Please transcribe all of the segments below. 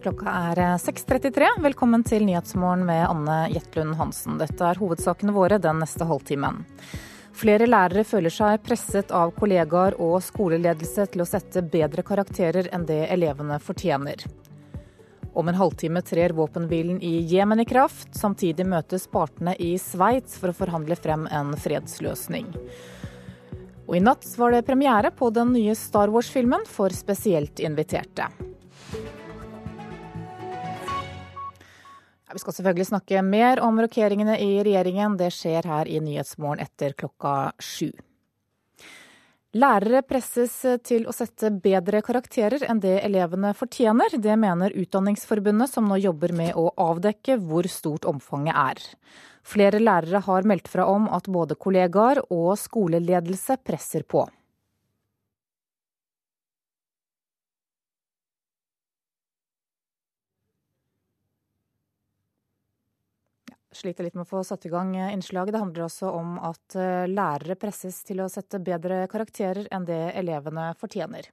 Klokka er 6.33. Eh, Velkommen til Nyhetsmorgen med Anne Jetlund Hansen. Dette er hovedsakene våre den neste halvtimen. Flere lærere føler seg presset av kollegaer og skoleledelse til å sette bedre karakterer enn det elevene fortjener. Om en halvtime trer våpenhvilen i Jemen i kraft. Samtidig møtes partene i Sveits for å forhandle frem en fredsløsning. Og i natt var det premiere på den nye Star Wars-filmen for spesielt inviterte. Vi skal selvfølgelig snakke mer om rokeringene i regjeringen. Det skjer her i Nyhetsmorgen etter klokka sju. Lærere presses til å sette bedre karakterer enn det elevene fortjener. Det mener Utdanningsforbundet, som nå jobber med å avdekke hvor stort omfanget er. Flere lærere har meldt fra om at både kollegaer og skoleledelse presser på. Sliter litt med å få satt i gang eh, innslaget. Det handler også om at eh, lærere presses til å sette bedre karakterer enn det elevene fortjener.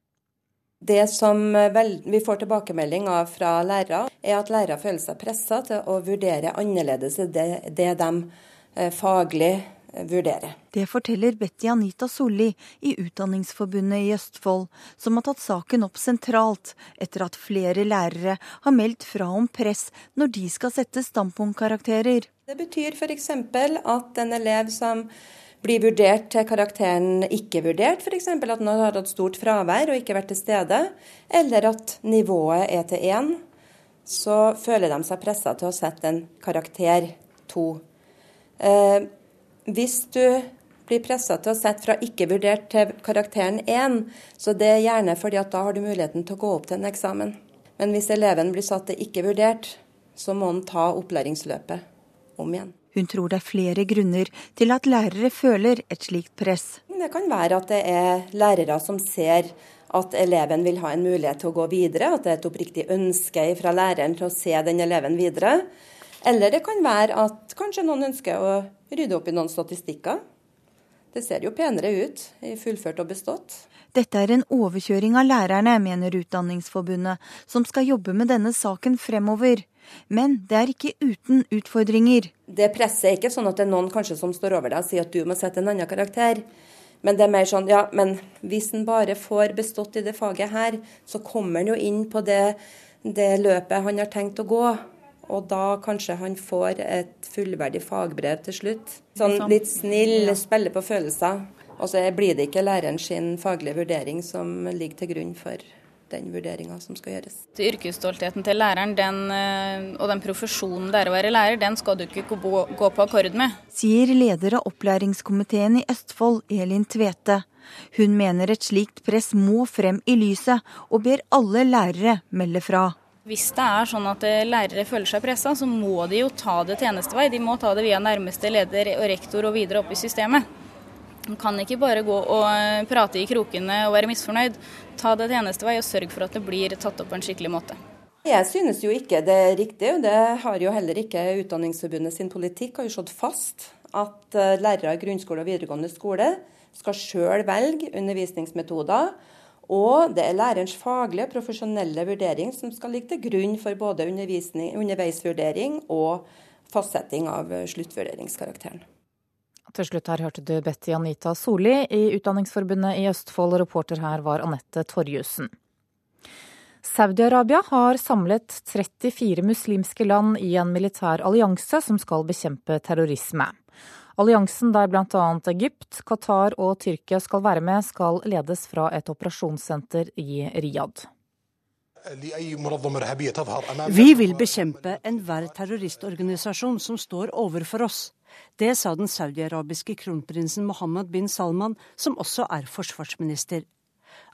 Det som eh, vi får tilbakemelding av fra lærere, er at lærere føler seg pressa til å vurdere annerledes det, det de faglig vurdere. Det forteller Betty Anita Solli i Utdanningsforbundet i Østfold, som har tatt saken opp sentralt etter at flere lærere har meldt fra om press når de skal sette standpunktkarakterer. Det betyr f.eks. at en elev som blir vurdert til karakteren ikke vurdert, f.eks. at han har hatt stort fravær og ikke vært til stede, eller at nivået er til én, så føler de seg pressa til å sette en karakter to. Eh, hvis du blir pressa til å sette fra ikke vurdert til karakteren 1, så det er gjerne fordi at da har du muligheten til å gå opp til en eksamen. Men hvis eleven blir satt til ikke vurdert, så må han ta opplæringsløpet om igjen. Hun tror det er flere grunner til at lærere føler et slikt press. Det kan være at det er lærere som ser at eleven vil ha en mulighet til å gå videre, at det er et oppriktig ønske fra læreren til å se den eleven videre. Eller det kan være at kanskje noen ønsker å rydde opp i noen statistikker. Det ser jo penere ut i fullført og bestått. Dette er en overkjøring av lærerne, mener Utdanningsforbundet, som skal jobbe med denne saken fremover. Men det er ikke uten utfordringer. Det presset er ikke sånn at det er noen kanskje som står over deg og sier at du må sette en annen karakter. Men det er mer sånn, ja, men hvis en bare får bestått i det faget her, så kommer en jo inn på det, det løpet han har tenkt å gå. Og da kanskje han får et fullverdig fagbrev til slutt. Sånn litt snill, spiller på følelser. Og så blir det ikke læreren sin faglige vurdering som ligger til grunn for den vurderinga som skal gjøres. Yrkesstoltheten til læreren den, eh, og den profesjonen det er å være lærer, den skal du ikke gå på akkord med. Sier leder av opplæringskomiteen i Østfold, Elin Tvete. Hun mener et slikt press må frem i lyset, og ber alle lærere melde fra. Hvis det er sånn at eh, lærere føler seg pressa, så må de jo ta det tjenestevei. De må ta det via nærmeste leder og rektor og videre opp i systemet. De kan ikke bare gå og eh, prate i krokene og være misfornøyd. Ta det tjenestevei og sørg for at det blir tatt opp på en skikkelig måte. Jeg synes jo ikke det er riktig, og det har jo heller ikke Utdanningsforbundet sin politikk. har jo slått fast at eh, lærere i grunnskole og videregående skole skal sjøl velge undervisningsmetoder og det er lærerens faglige og profesjonelle vurdering som skal ligge til grunn for både underveisvurdering og fastsetting av sluttvurderingskarakteren. Til slutt her hørte du Betty Anita Solli i Utdanningsforbundet i Østfold. Reporter her var Anette Torjussen. Saudi-Arabia har samlet 34 muslimske land i en militær allianse som skal bekjempe terrorisme. Alliansen der bl.a. Egypt, Qatar og Tyrkia skal være med, skal ledes fra et operasjonssenter i Riyadh. Vi vil bekjempe enhver terroristorganisasjon som står overfor oss. Det sa den saudiarabiske kronprinsen Mohammed bin Salman, som også er forsvarsminister.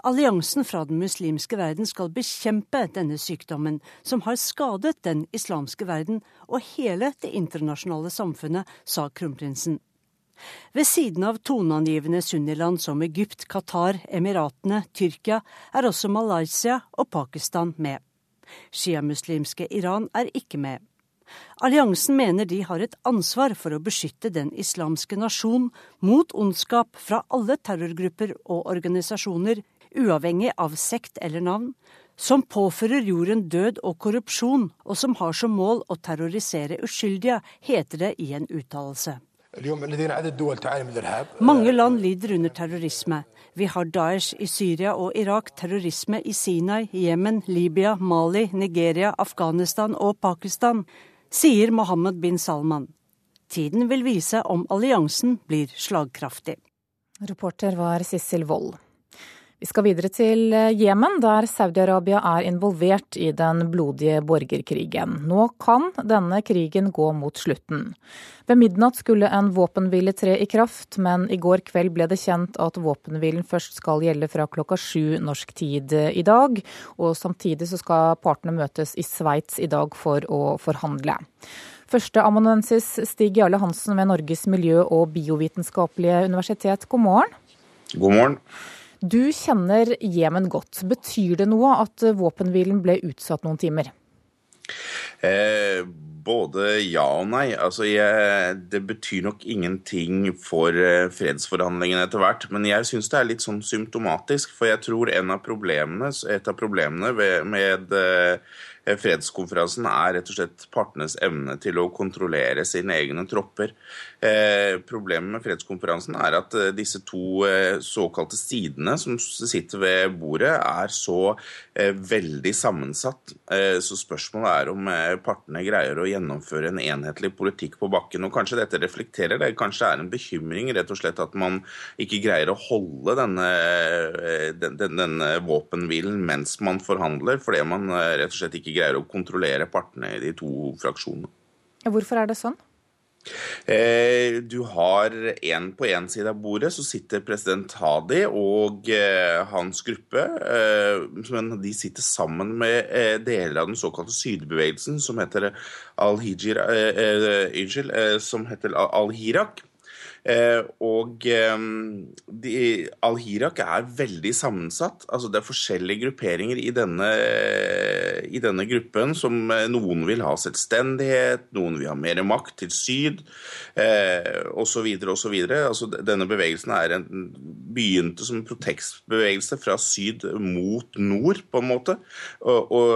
Alliansen fra den muslimske verden skal bekjempe denne sykdommen, som har skadet den islamske verden og hele det internasjonale samfunnet, sa kronprinsen. Ved siden av toneangivende sunniland som Egypt, Qatar, Emiratene, Tyrkia, er også Malaysia og Pakistan med. Sjiamuslimske Iran er ikke med. Alliansen mener de har et ansvar for å beskytte den islamske nasjon mot ondskap fra alle terrorgrupper og organisasjoner uavhengig av sekt eller navn, som påfører jorden død og korrupsjon, og som har som mål å terrorisere uskyldige, heter det i en uttalelse. Mange land lider under terrorisme. Vi har Daesh i Syria og Irak, terrorisme i Sinai, Jemen, Libya, Mali, Nigeria, Afghanistan og Pakistan, sier Mohammed bin Salman. Tiden vil vise om alliansen blir slagkraftig. Reporter var Sissel Wold. Vi skal videre til eh, Jemen, der Saudi-Arabia er involvert i den blodige borgerkrigen. Nå kan denne krigen gå mot slutten. Ved midnatt skulle en våpenhvile tre i kraft, men i går kveld ble det kjent at våpenhvilen først skal gjelde fra klokka sju norsk tid i dag. Og samtidig så skal partene møtes i Sveits i dag for å forhandle. Førsteamanuensis Stig Jarle Hansen ved Norges miljø- og biovitenskapelige universitet, god morgen. God morgen. Du kjenner Jemen godt. Betyr det noe at våpenhvilen ble utsatt noen timer? Eh, både ja og nei. Altså, jeg, det betyr nok ingenting for eh, fredsforhandlingene etter hvert. Men jeg syns det er litt sånn symptomatisk, for jeg tror av et av problemene med, med eh, Eh, fredskonferansen er rett og slett partenes evne til å kontrollere sine egne tropper. Eh, problemet med fredskonferansen er at eh, disse to såkalte sidene som sitter ved bordet, er så veldig sammensatt. Så spørsmålet er om partene greier å gjennomføre en enhetlig politikk på bakken. Og kanskje dette reflekterer det. Kanskje det er en bekymring rett og slett at man ikke greier å holde denne, denne, denne våpenhvilen mens man forhandler, fordi man rett og slett ikke greier å kontrollere partene i de to fraksjonene. Hvorfor er det sånn? Eh, du har en på én side av bordet, så sitter president Hadi og eh, hans gruppe. Eh, men de sitter sammen med deler av den såkalte sydbevegelsen, som heter Al-Hijir som heter Al-Hirak. Eh, og eh, Al-Hirak er veldig sammensatt. altså Det er forskjellige grupperinger i denne, i denne gruppen. som eh, Noen vil ha selvstendighet, noen vil ha mer makt til syd, eh, osv. osv. Altså, denne bevegelsen er en, begynte som en protekstbevegelse fra syd mot nord, på en måte. Og, og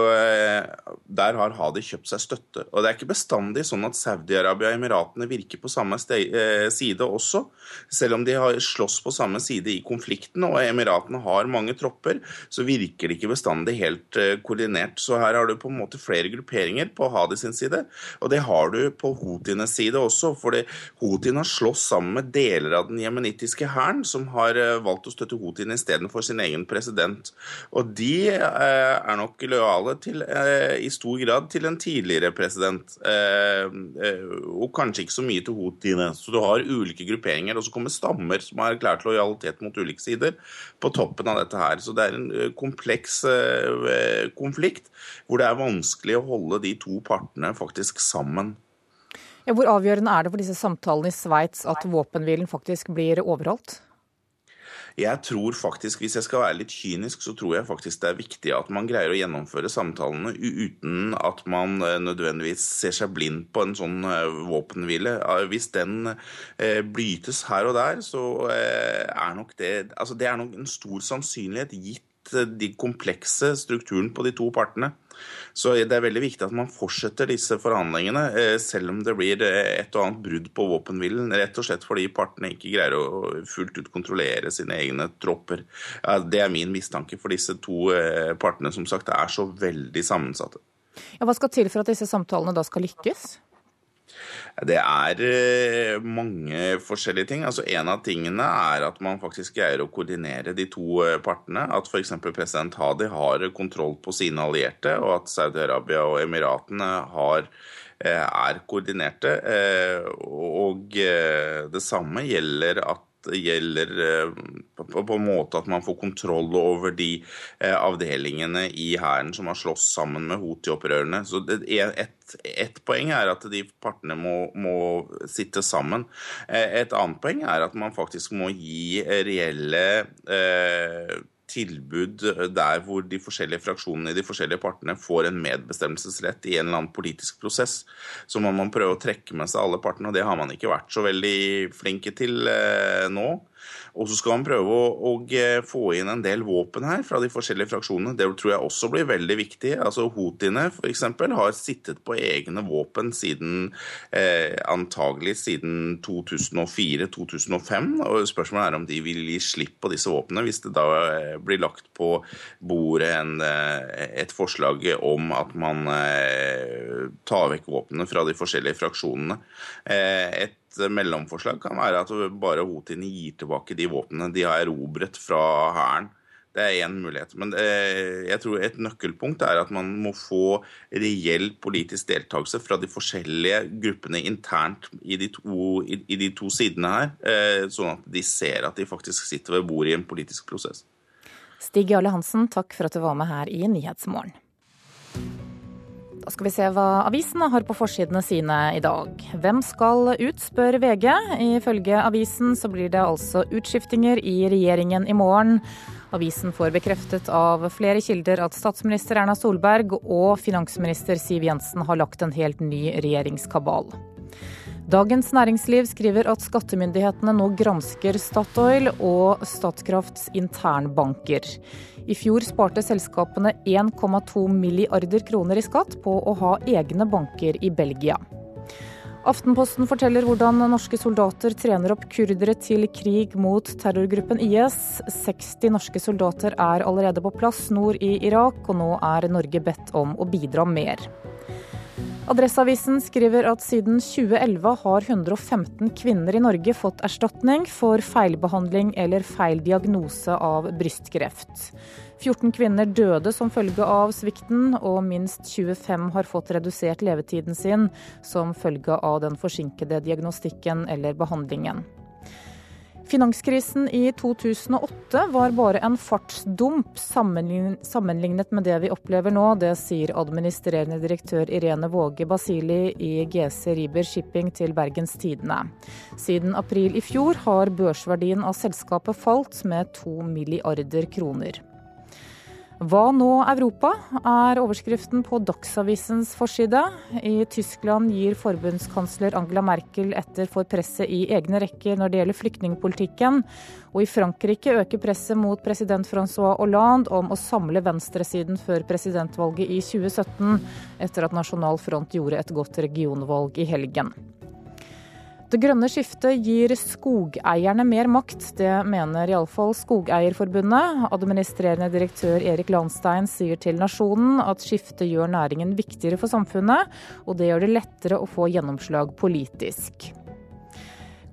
der har Hadi kjøpt seg støtte. Og det er ikke bestandig sånn at Saudi-Arabia og Emiratene virker på samme side også. Selv om de har slåss på samme side i konflikten og Emiratene har mange tropper, så virker det ikke bestandig helt uh, koordinert. Så her har du på en måte flere grupperinger på Hadi sin side, og det har du på Houtienes side også. fordi Houthiene har slåss sammen med deler av den jemenittiske hæren, som har uh, valgt å støtte Houthiene istedenfor sin egen president. Og de uh, er nok lojale til, i stor grad til en tidligere president, og kanskje ikke så mye til Houthiene. Så du har ulike grupperinger, og så kommer stammer som har erklært lojalitet mot ulike sider, på toppen av dette her. Så det er en eh, kompleks eh, konflikt hvor det er vanskelig å holde de to partene faktisk sammen. Ja, hvor avgjørende er det for disse samtalene i Sveits at våpenhvilen faktisk blir overholdt? Jeg tror faktisk, Hvis jeg skal være litt kynisk, så tror jeg faktisk det er viktig at man greier å gjennomføre samtalene uten at man eh, nødvendigvis ser seg blind på en sånn eh, våpenhvile. Hvis den blytes brytes her og der, så er nok det altså Det er nok en stor sannsynlighet, gitt de komplekse strukturen på de to partene. Så det er veldig viktig at man fortsetter disse forhandlingene, eh, selv om det blir eh, et og annet brudd på våpenhvilen. Rett og slett fordi partene ikke greier å fullt ut kontrollere sine egne tropper. Det er min mistanke, for disse to eh, partene som sagt er så veldig sammensatte. Ja, hva skal til for at disse samtalene da skal lykkes? Det er eh, mange forskjellige ting. Altså En av tingene er at man faktisk greier å koordinere de to eh, partene. At f.eks. president Hadi har kontroll på sine allierte, og at Saudi-Arabia og Emiratene har, eh, er koordinerte. Og det samme gjelder at gjelder på, en måte at man får kontroll over de avdelingene i hæren som har slåss sammen med Houthi-opprørerne. Så et ett poeng er at de partene må, må, sitte sammen. Eh, et annet poeng er at man faktisk må gi reelle eh, tilbud der hvor de forskjellige fraksjonene i de forskjellige partene får en medbestemmelsesrett i en eller annen politisk prosess. Så må man prøve å trekke med seg alle partene, og det har man ikke vært så veldig flinke til eh, nå. Og så skal man prøve å, eh, få inn en del våpen her fra de forskjellige fraksjonene. Det tror jeg også blir veldig viktig. Altså Houthiene f.eks. har sittet på egne våpen siden eh, antagelig siden 2004-2005. og Spørsmålet er om de vil gi slipp på disse våpnene hvis det da eh, blir lagt på bordet en, eh, et forslag om at man eh, tar vekk våpnene fra de forskjellige fraksjonene. Eh, et mellomforslag kan være at bare Houthiene gir tilbake de våpnene de har erobret fra hæren. Det er én mulighet. Men eh, jeg tror et nøkkelpunkt er at man må få reell politisk deltakelse fra de forskjellige gruppene internt i de to, i de to sidene her, eh, sånn at de ser at de faktisk sitter ved bordet i en politisk prosess. Stig Jarle Hansen, takk for at du var med her i Nyhetsmorgen. Da skal vi se hva avisene har på forsidene sine i dag. Hvem skal ut, spør VG. Ifølge avisen så blir det altså utskiftinger i regjeringen i morgen. Avisen får bekreftet av flere kilder at statsminister Erna Solberg og finansminister Siv Jensen har lagt en helt ny regjeringskabal. Dagens Næringsliv skriver at skattemyndighetene nå gransker Statoil og Statkrafts internbanker. I fjor sparte selskapene 1,2 milliarder kroner i skatt på å ha egne banker i Belgia. Aftenposten forteller hvordan norske soldater trener opp kurdere til krig mot terrorgruppen IS. 60 norske soldater er allerede på plass nord i Irak, og nå er Norge bedt om å bidra mer. Adresseavisen skriver at siden 2011 har 115 kvinner i Norge fått erstatning for feilbehandling eller feil diagnose av brystkreft. 14 kvinner døde som følge av svikten, og minst 25 har fått redusert levetiden sin som følge av den forsinkede diagnostikken eller behandlingen. Finanskrisen i 2008 var bare en fartsdump sammenlignet med det vi opplever nå. Det sier administrerende direktør Irene Våge Basili i GC Riber Shipping til Bergens Tidende. Siden april i fjor har børsverdien av selskapet falt med to milliarder kroner. Hva nå Europa, er overskriften på Dagsavisens forside. I Tyskland gir forbundskansler Angela Merkel etter for presset i egne rekker når det gjelder flyktningpolitikken. Og i Frankrike øker presset mot president Francois Hollande om å samle venstresiden før presidentvalget i 2017, etter at Nasjonal Front gjorde et godt regionvalg i helgen. Det grønne skiftet gir skogeierne mer makt. Det mener iallfall Skogeierforbundet. Administrerende direktør Erik Landstein sier til Nasjonen at skiftet gjør næringen viktigere for samfunnet, og det gjør det lettere å få gjennomslag politisk.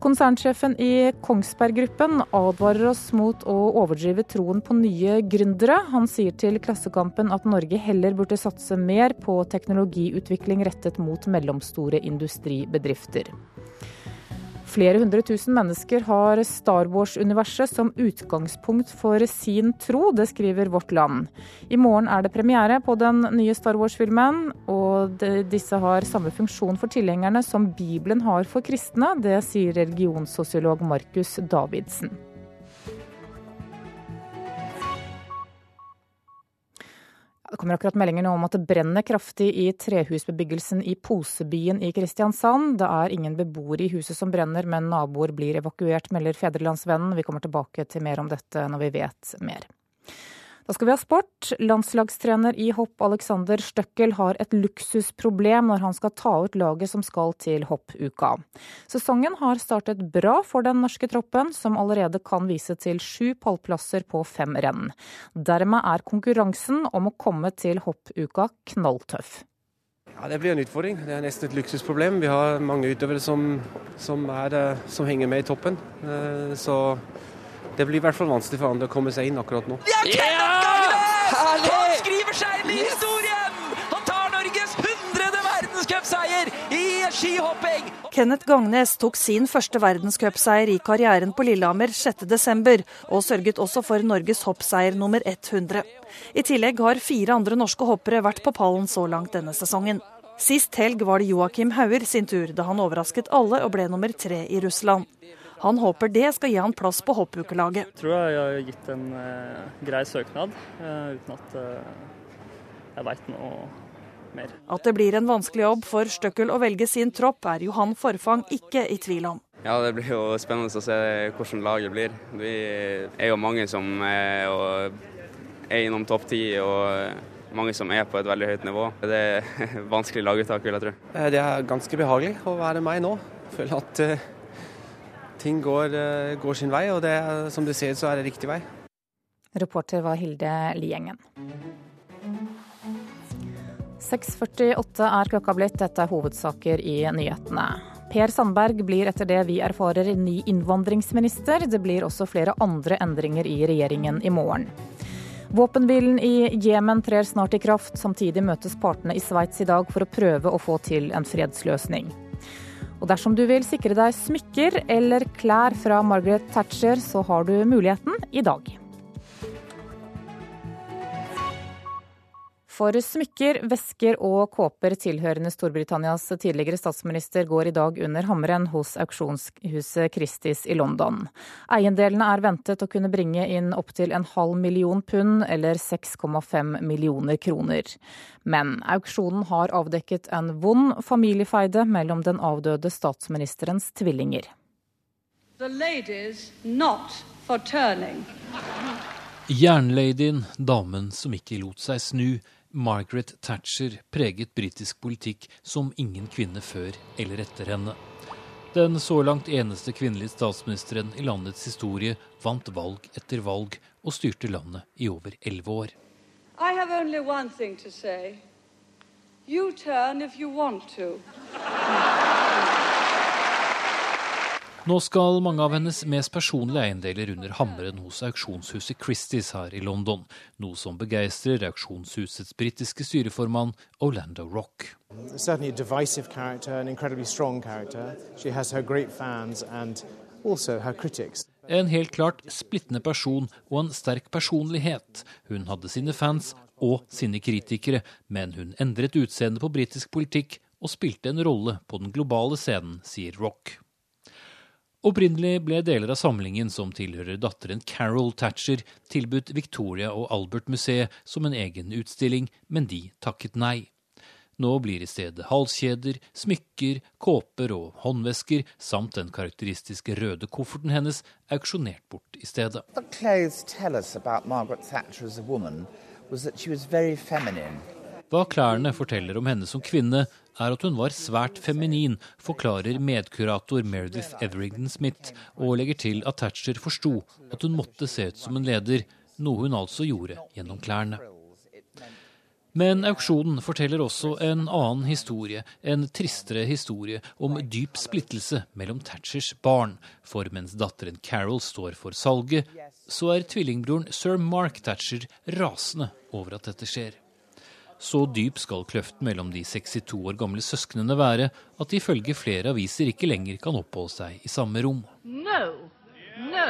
Konsernsjefen i Kongsberg Gruppen advarer oss mot å overdrive troen på nye gründere. Han sier til Klassekampen at Norge heller burde satse mer på teknologiutvikling rettet mot mellomstore industribedrifter. Flere hundre tusen mennesker har Star Wars-universet som utgangspunkt for sin tro, det skriver Vårt Land. I morgen er det premiere på den nye Star Wars-filmen, og disse har samme funksjon for tilhengerne som Bibelen har for kristne. Det sier religionssosiolog Markus Davidsen. Det kommer akkurat meldinger nå om at det brenner kraftig i trehusbebyggelsen i Posebyen i Kristiansand. Det er ingen beboere i huset som brenner, men naboer blir evakuert, melder Fedrelandsvennen. Vi kommer tilbake til mer om dette når vi vet mer. Da skal vi ha sport. Landslagstrener i hopp Alexander Støkkel har et luksusproblem når han skal ta ut laget som skal til hoppuka. Sesongen har startet bra for den norske troppen, som allerede kan vise til sju pallplasser på fem renn. Dermed er konkurransen om å komme til hoppuka knalltøff. Ja, Det blir en utfordring. Det er nesten et luksusproblem. Vi har mange utøvere som, som, er, eh, som henger med i toppen. Eh, så det blir i hvert fall vanskelig for andre å komme seg inn akkurat nå. Det er Kenneth Gangnes! Han skriver seg inn i historien! Han tar Norges hundrede verdenscupseier i skihopping! Kenneth Gangnes tok sin første verdenscupseier i karrieren på Lillehammer 6.12., og sørget også for Norges hoppseier nummer 100. I tillegg har fire andre norske hoppere vært på pallen så langt denne sesongen. Sist helg var det Joakim Hauger sin tur, da han overrasket alle og ble nummer tre i Russland. Han håper det skal gi han plass på hoppukelaget. Jeg tror jeg har gitt en eh, grei søknad, eh, uten at eh, jeg veit noe mer. At det blir en vanskelig jobb for Støkkel å velge sin tropp, er Johan Forfang ikke i tvil om. Ja, Det blir jo spennende å se hvordan laget blir. Vi er jo mange som er, er innom topp ti, og mange som er på et veldig høyt nivå. Det er vanskelig laguttak, vil jeg tro. Eh, det er ganske behagelig å være meg nå. Jeg føler at uh, ting går, uh, går, sin vei, og det, som det ser så er det riktig vei. Reporter var Hilde Liengen. 6.48 er klokka blitt. Dette er hovedsaker i nyhetene. Per Sandberg blir etter det vi erfarer ny innvandringsminister. Det blir også flere andre endringer i regjeringen i morgen. Våpenhvilen i Jemen trer snart i kraft. Samtidig møtes partene i Sveits i dag for å prøve å få til en fredsløsning. Og dersom du vil sikre deg smykker eller klær fra Margaret Thatcher, så har du muligheten i dag. For smykker, vesker og kåper tilhørende Storbritannias tidligere statsminister går i dag under hammeren hos auksjonshuset Christies i London. Eiendelene er ventet å kunne bringe inn opptil en halv million pund, eller 6,5 millioner kroner. Men auksjonen har avdekket en vond familiefeide mellom den avdøde statsministerens tvillinger. Jernladyen, damen som ikke lot seg snu, Margaret Thatcher preget britisk politikk som ingen kvinne før eller etter henne. Den så langt eneste kvinnelige statsministeren i landets historie vant valg etter valg og styrte landet i over elleve år. I have only one thing to say. You turn if you want to. Nå skal mange av hennes mest personlige eiendeler under hammeren hos auksjonshuset Christies her i London, noe som begeistrer auksjonshusets britiske styreformann Orlando Rock. En helt klart splittende person og en sterk personlighet. Hun hadde sine fans og sine kritikere, men hun endret utseendet på britisk politikk og spilte en rolle på den globale scenen, sier Rock. Opprinnelig ble deler av samlingen som tilhører datteren Carol Thatcher, tilbudt Victoria og Albert-museet som en egen utstilling, men de takket nei. Nå blir i stedet halskjeder, smykker, kåper og håndvesker samt den karakteristiske røde kofferten hennes auksjonert bort i stedet. Hva klærne forteller om henne som kvinne, er at hun var svært feminin, forklarer medkurator Meredith Everington Smith, og legger til at Thatcher forsto at hun måtte se ut som en leder, noe hun altså gjorde gjennom klærne. Men auksjonen forteller også en annen historie, en tristere historie om dyp splittelse mellom Thatchers barn. For mens datteren Carol står for salget, så er tvillingbroren sir Mark Thatcher rasende over at dette skjer. Så dyp skal kløften mellom de 62 år gamle søsknene være at de ifølge flere aviser ikke lenger kan oppholde seg i samme rom. No. No.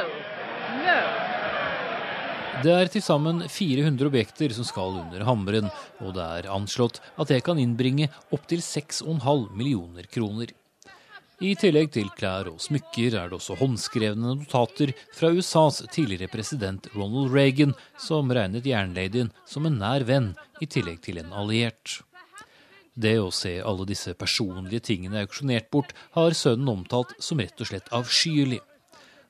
No. Det er til sammen 400 objekter som skal under hammeren, og det er anslått at det kan innbringe opptil 6,5 millioner kroner. I tillegg til klær og smykker er det også håndskrevne notater fra USAs tidligere president Ronald Reagan, som regnet jernladyen som en nær venn, i tillegg til en alliert. Det å se alle disse personlige tingene auksjonert bort, har sønnen omtalt som rett og slett avskyelig.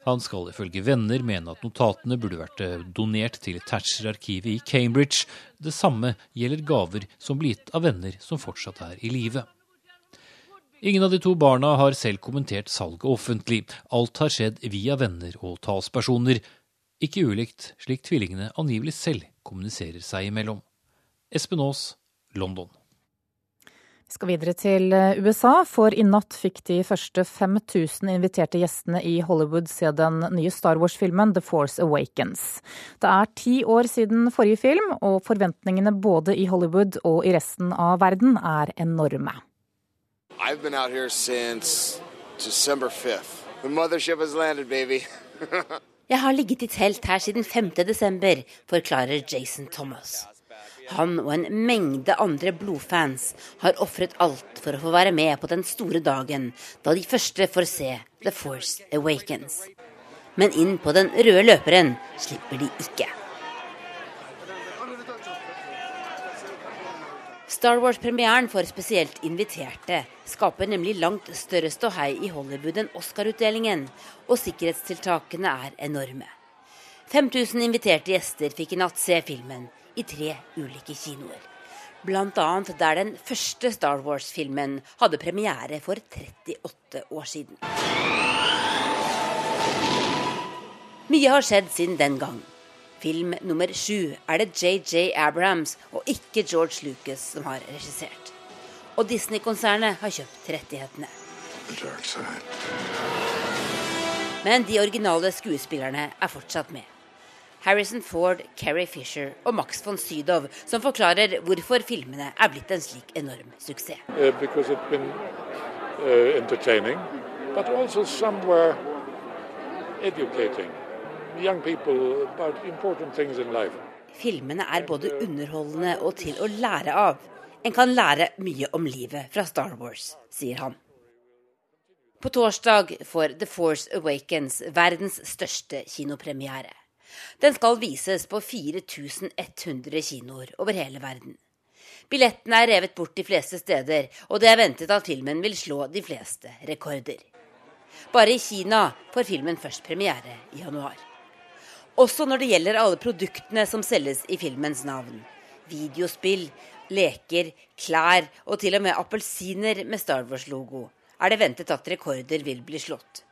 Han skal ifølge venner mene at notatene burde vært donert til Thatcher-arkivet i Cambridge. Det samme gjelder gaver som blir gitt av venner som fortsatt er i live. Ingen av de to barna har selv kommentert salget offentlig. Alt har skjedd via venner og talspersoner. Ikke ulikt slik tvillingene angivelig selv kommuniserer seg imellom. Espen Aas, London. Vi skal videre til eh, USA, for i natt fikk de første 5000 inviterte gjestene i Hollywood se den nye Star Wars-filmen The Force Awakens. Det er ti år siden forrige film, og forventningene både i Hollywood og i resten av verden er enorme. I've been out here since December 5th. The mothership has landed, baby. Jeg har ligget i telt her siden 5. desember, forklarer Jason Thomas. Han og en mengde andre blodfans har ofret alt for å få være med på den store dagen da de første får se The Force Awakens. Men inn på den røde løperen slipper de ikke. Star Wars-premieren for spesielt inviterte skaper nemlig langt større ståhei i Hollywood enn Oscar-utdelingen, og sikkerhetstiltakene er enorme. 5000 inviterte gjester fikk i natt se filmen i tre ulike kinoer. Bl.a. der den første Star Wars-filmen hadde premiere for 38 år siden. Mye har skjedd siden den gang. Film nummer sju er det JJ Abrahams og ikke George Lucas som har regissert. Og Disney-konsernet har kjøpt rettighetene. Men de originale skuespillerne er fortsatt med. Harrison Ford, Carrie Fisher og Max von Sydow, som forklarer hvorfor filmene er blitt en slik enorm suksess. Uh, been, uh, entertaining, but also somewhere educating young people about important things in life. Filmene er både underholdende og til å lære av. En kan lære mye om livet fra Star Wars, sier han. På torsdag får The Force Awakens verdens største kinopremiere. Den skal vises på 4100 kinoer over hele verden. Billettene er revet bort de fleste steder, og det er ventet at filmen vil slå de fleste rekorder. Bare i Kina får filmen først premiere i januar. Også når det gjelder alle produktene som selges i filmens navn. Videospill, leker, klær og til og med appelsiner med Star Wars-logo er det ventet at rekorder vil bli slått.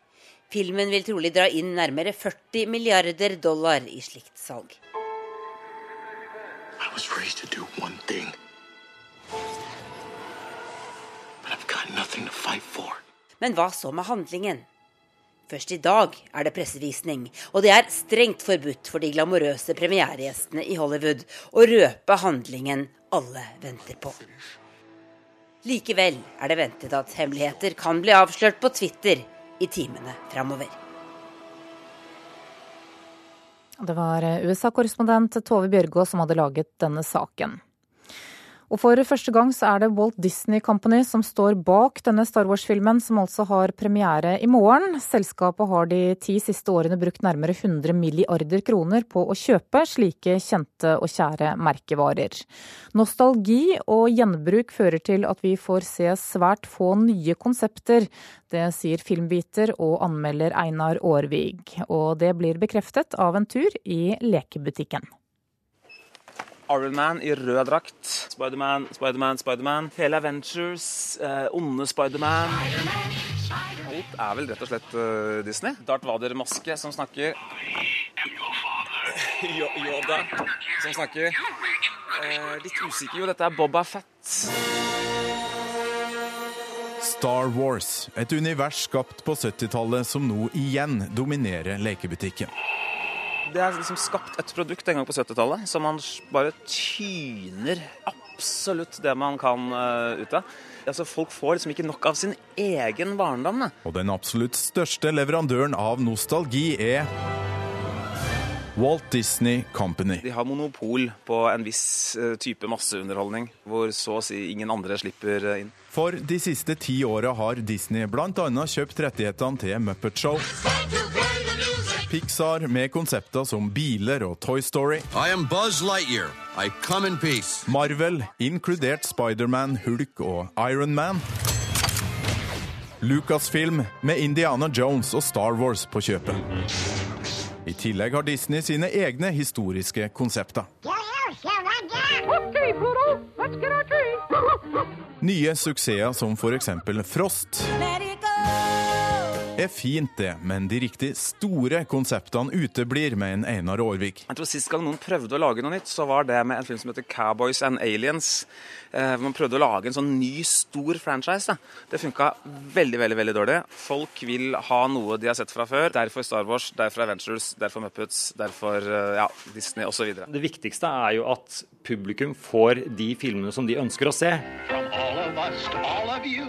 Filmen vil trolig dra inn nærmere 40 milliarder dollar i slikt salg. Men hva så med handlingen? Først i dag er det pressevisning, og det er strengt forbudt for de glamorøse premieregjestene i Hollywood å røpe handlingen alle venter på. Likevel er det ventet at hemmeligheter kan bli avslørt på Twitter i timene framover. Det var USA-korrespondent Tove Bjørgaas som hadde laget denne saken. Og for første gang så er det Walt Disney Company som står bak denne Star Wars-filmen, som altså har premiere i morgen. Selskapet har de ti siste årene brukt nærmere 100 milliarder kroner på å kjøpe slike kjente og kjære merkevarer. Nostalgi og gjenbruk fører til at vi får se svært få nye konsepter. Det sier filmbiter og anmelder Einar Aarvig, og det blir bekreftet av en tur i lekebutikken. Ironman i rød drakt. Spiderman, Spiderman, Spiderman. Hele Avengers, eh, onde Spiderman. Alt er vel rett og slett uh, Disney. Darth Vader-maske som snakker. Yoda som snakker. Eh, litt usikker jo, dette er Boba Fett. Star Wars, et univers skapt på 70-tallet som nå igjen dominerer lekebutikken det er liksom skapt et produkt en gang på 70-tallet som man bare tyner absolutt det man kan uh, ut av. Altså, folk får liksom ikke nok av sin egen barndom. Og den absolutt største leverandøren av nostalgi er Walt Disney Company. De har monopol på en viss uh, type masseunderholdning, hvor så å si ingen andre slipper uh, inn. For de siste ti åra har Disney bl.a. kjøpt rettighetene til Muppet Show. Pixar med konsepter som biler og Toy Story. I am Buzz Lightyear. I come in peace. Marvel, inkludert Spiderman, Hulk og Iron Man. Lucasfilm med Indiana Jones og Star Wars på kjøpet. I tillegg har Disney sine egne historiske konsepter. Nye suksesser som f.eks. Frost. Let it go er fint, det, men de riktig store konseptene uteblir, med en Einar Aarvik. Jeg tror Sist gang noen prøvde å lage noe nytt, så var det med en film som heter Cowboys and Aliens. Eh, man prøvde å lage en sånn ny, stor franchise. Da. Det funka veldig veldig, veldig dårlig. Folk vil ha noe de har sett fra før. Derfor Star Wars, derfor Avengers, derfor Muppets, derfor eh, ja, Disney osv. Det viktigste er jo at publikum får de filmene som de ønsker å se.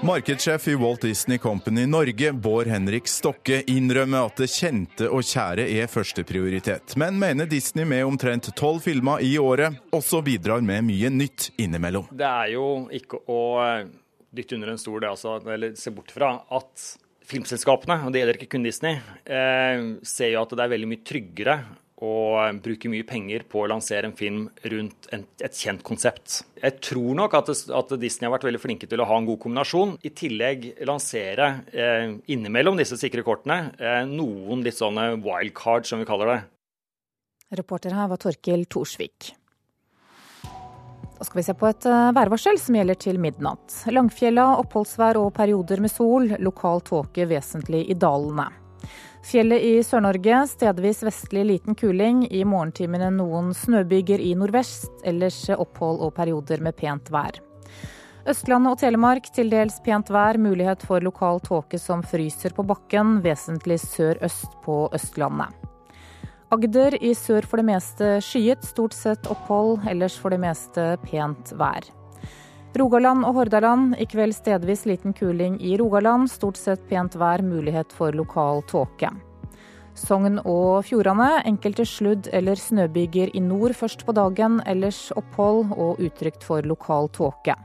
Markedssjef i Walt Disney Company Norge, Bård Henrik Stokke, innrømmer at det kjente og kjære er førsteprioritet, men mener Disney med omtrent tolv filmer i året også bidrar med mye nytt innimellom. Det er jo ikke å eh, dytte under en stol, det altså, eller se bort fra at filmselskapene, og det gjelder ikke kun Disney, eh, ser jo at det er veldig mye tryggere å bruke mye penger på å lansere en film rundt en, et kjent konsept. Jeg tror nok at, at, Disney har vært veldig flinke til å ha en god kombinasjon. I tillegg lansere eh, innimellom disse sikre kortene eh, noen litt sånne wildcards, som vi kaller det. Reporter her var Torkil Thorsvik. Da skal vi se på et eh, værvarsel som gjelder til midnatt. Langfjella, oppholdsvær og perioder med sol. Lokal tåke vesentlig i dalene. Fjellet i Sør-Norge stedvis vestlig liten kuling. I morgentimene noen snøbyger i nordvest, ellers opphold og perioder med pent vær. Østlandet og Telemark til dels pent vær, mulighet for lokal tåke som fryser på bakken, vesentlig sør-øst på Østlandet. Agder i sør for det meste skyet, stort sett opphold, ellers for det meste pent vær. Rogaland og Hordaland. I kveld stedvis liten kuling i Rogaland. Stort sett pent vær, mulighet for lokal tåke. Sogn og Fjordane. Enkelte sludd- eller snøbyger i nord først på dagen, ellers opphold og utrygt for lokal tåke.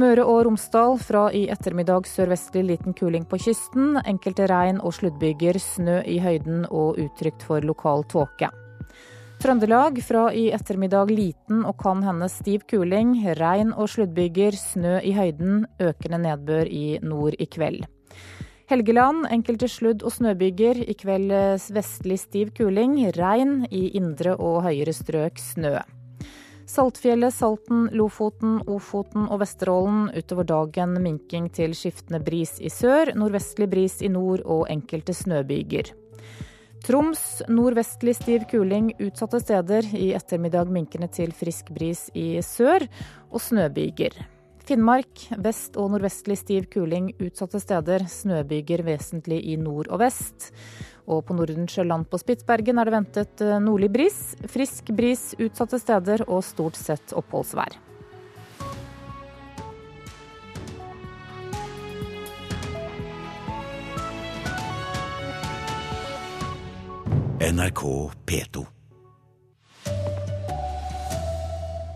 Møre og Romsdal fra i ettermiddag sørvestlig liten kuling på kysten. Enkelte regn- og sluddbyger, snø i høyden og utrygt for lokal tåke. Trøndelag fra i ettermiddag liten og kan hende stiv kuling. Regn og sluddbyger, snø i høyden, økende nedbør i nord i kveld. Helgeland enkelte sludd- og snøbyger. I kveld vestlig stiv kuling. Regn, i indre og høyere strøk snø. Saltfjellet, Salten, Lofoten, Ofoten og Vesterålen. Utover dagen minking til skiftende bris i sør, nordvestlig bris i nord og enkelte snøbyger. Troms nordvestlig stiv kuling utsatte steder. I ettermiddag minkende til frisk bris i sør og snøbyger. Finnmark vest- og nordvestlig stiv kuling utsatte steder. Snøbyger vesentlig i nord og vest. Og på Nordensjøland på Spitsbergen er det ventet eh, nordlig bris. Frisk bris utsatte steder og stort sett oppholdsvær. NRK P2.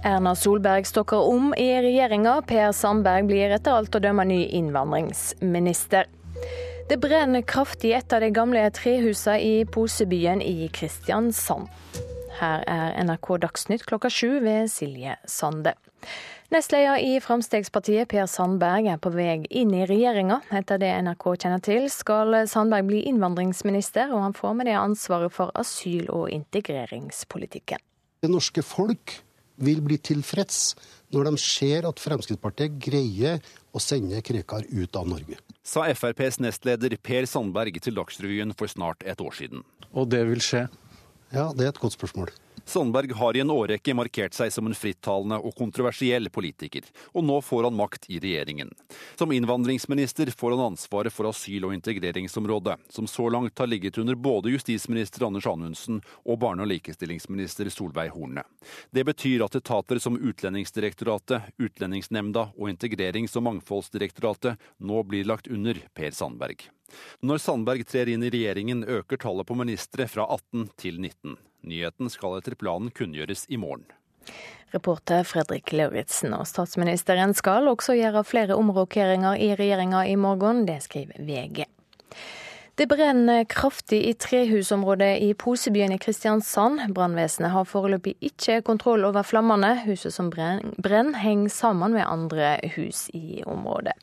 Erna Solberg stokker om i regjeringa. Per Sandberg blir etter alt å dømme ny innvandringsminister. Det brenner kraftig i et av de gamle trehusene i Posebyen i Kristiansand. Her er NRK Dagsnytt klokka sju ved Silje Sande. Nestleder i Fremskrittspartiet Per Sandberg er på vei inn i regjeringa. Etter det NRK kjenner til, skal Sandberg bli innvandringsminister, og han får med det ansvaret for asyl- og integreringspolitikken. Det norske folk vil bli tilfreds når de ser at Fremskrittspartiet greier å sende Krekar ut av Norge. Sa FrPs nestleder Per Sandberg til Dagsrevyen for snart et år siden. Og det vil skje? Ja, det er et godt spørsmål. Sandberg har i en årrekke markert seg som en frittalende og kontroversiell politiker, og nå får han makt i regjeringen. Som innvandringsminister får han ansvaret for asyl- og integreringsområdet, som så langt har ligget under både justisminister Anders Anundsen og barne- og likestillingsminister Solveig Horne. Det betyr at etater som Utlendingsdirektoratet, Utlendingsnemnda og Integrerings- og mangfoldsdirektoratet nå blir lagt under Per Sandberg. Når Sandberg trer inn i regjeringen, øker tallet på ministre fra 18 til 19. Nyheten skal etter planen kunngjøres i morgen. Reporter Fredrik Lauritzen. Og statsministeren skal også gjøre flere omrokeringer i regjeringa i morgen. Det skriver VG. Det brenner kraftig i trehusområdet i Posebyen i Kristiansand. Brannvesenet har foreløpig ikke kontroll over flammene. Huset som brenner, henger sammen med andre hus i området.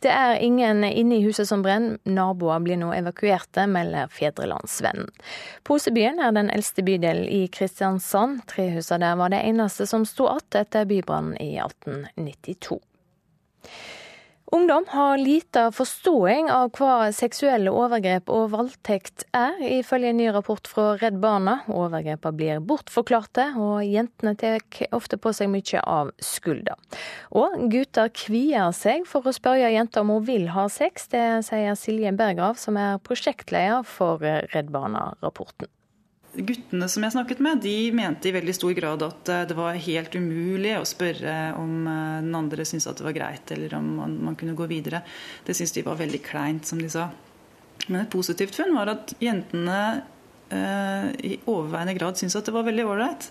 Det er ingen inne i huset som brenner. Naboer blir nå evakuerte, melder Fedrelandsvennen. Posebyen er den eldste bydelen i Kristiansand. Trehusene der var det eneste som sto igjen etter bybrannen i 1892. Ungdom har lite forståing av hva seksuelle overgrep og voldtekt er, ifølge en ny rapport fra Redd Barna. Overgrepene blir bortforklarte, og jentene tar ofte på seg mye av skylda. Og gutter kvier seg for å spørre jenter om hun vil ha sex. Det sier Silje Bergrav, som er prosjektleder for Redd Barna-rapporten. Guttene som jeg snakket med, de mente i veldig stor grad at eh, det var helt umulig å spørre om eh, den andre syntes at det var greit, eller om man, man kunne gå videre. Det syntes de var veldig kleint, som de sa. Men et positivt funn var at jentene eh, i overveiende grad syntes at det var veldig ålreit.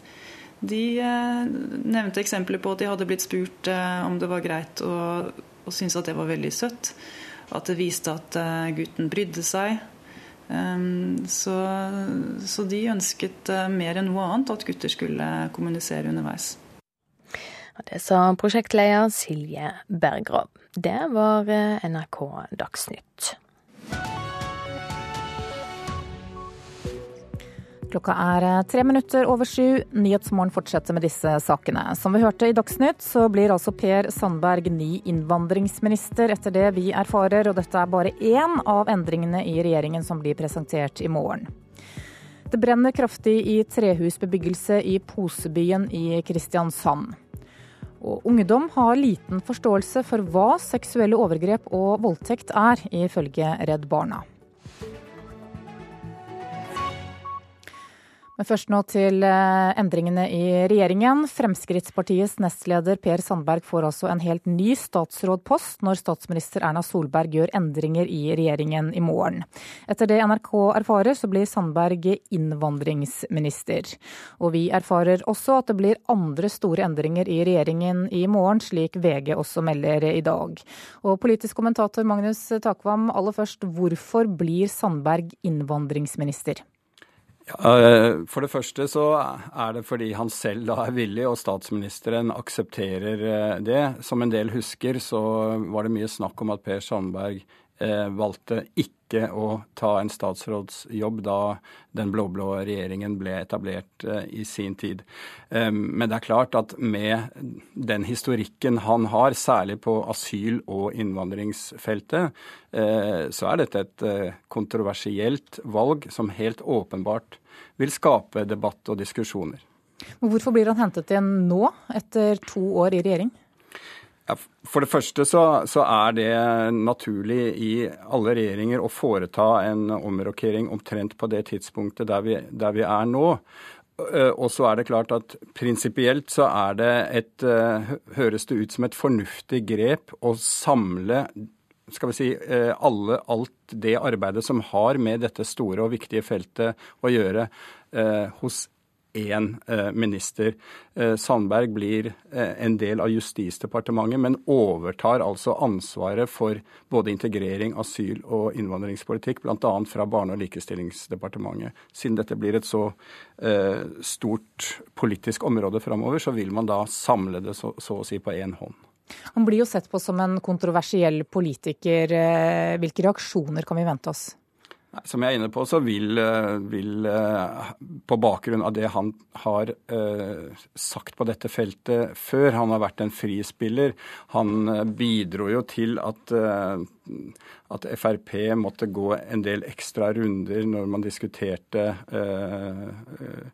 De eh, nevnte eksempler på at de hadde blitt spurt eh, om det var greit, og, og syntes at det var veldig søtt. At det viste at eh, gutten brydde seg. Så, så de ønsket mer enn noe annet at gutter skulle kommunisere underveis. Det sa prosjektleder Silje Bergrov. Det var NRK Dagsnytt. Klokka er eh, tre minutter over sju. Nyhetsmorgen fortsetter med disse sakene. Som vi hørte i Dagsnytt, så blir altså Per Sandberg ny innvandringsminister, etter det vi erfarer. Og dette er bare én av endringene i regjeringen som blir presentert i morgen. Det brenner kraftig i trehusbebyggelse i Posebyen i Kristiansand. Og ungdom har liten forståelse for hva seksuelle overgrep og voldtekt er, ifølge Redd Barna. Men først nå til eh, endringene i regjeringen. Fremskrittspartiets nestleder Per Sandberg får altså en helt ny statsrådpost når statsminister Erna Solberg gjør endringer i regjeringen i morgen. Etter det NRK erfarer, så blir Sandberg innvandringsminister. Og vi erfarer også at det blir andre store endringer i regjeringen i morgen, slik VG også melder i dag. Og politisk kommentator Magnus Takvam, aller først, hvorfor blir Sandberg innvandringsminister? Eh, for det første så er det fordi han selv da er villig, og statsministeren aksepterer eh, det. Som en del husker, så var det mye snakk om at Per Sandberg eh, valgte ikke å ta en statsrådsjobb da den blå-blå regjeringen ble etablert i sin tid. Men det er klart at med den historikken han har, særlig på asyl- og innvandringsfeltet, så er dette et kontroversielt valg som helt åpenbart vil skape debatt og diskusjoner. Hvorfor blir han hentet igjen nå, etter to år i regjering? Ja, for det første så, så, er det naturlig i alle regjeringer å foreta en omrokering omtrent på det tidspunktet der vi, der vi er nå. Og så er det klart at prinsipielt så er det et Høres det ut som et fornuftig grep å samle skal vi si, eh, alle, alt det arbeidet som har med dette store og viktige feltet å gjøre, eh, hos én eh, minister. Sandberg blir en del av Justisdepartementet, men overtar altså ansvaret for både integrering, asyl og innvandringspolitikk, bl.a. fra Barne- og likestillingsdepartementet. Siden dette blir et så stort politisk område framover, så vil man da samle det så, så å si på én hånd. Han blir jo sett på som en kontroversiell politiker. Eh, hvilke reaksjoner kan vi vente oss? Som jeg er inne på, så vil, eh, vil eh, på bakgrunn av det han har sagt på dette feltet før, han har vært en frispiller, han bidro jo til at, at Frp måtte gå en del ekstra runder når man diskuterte Eh,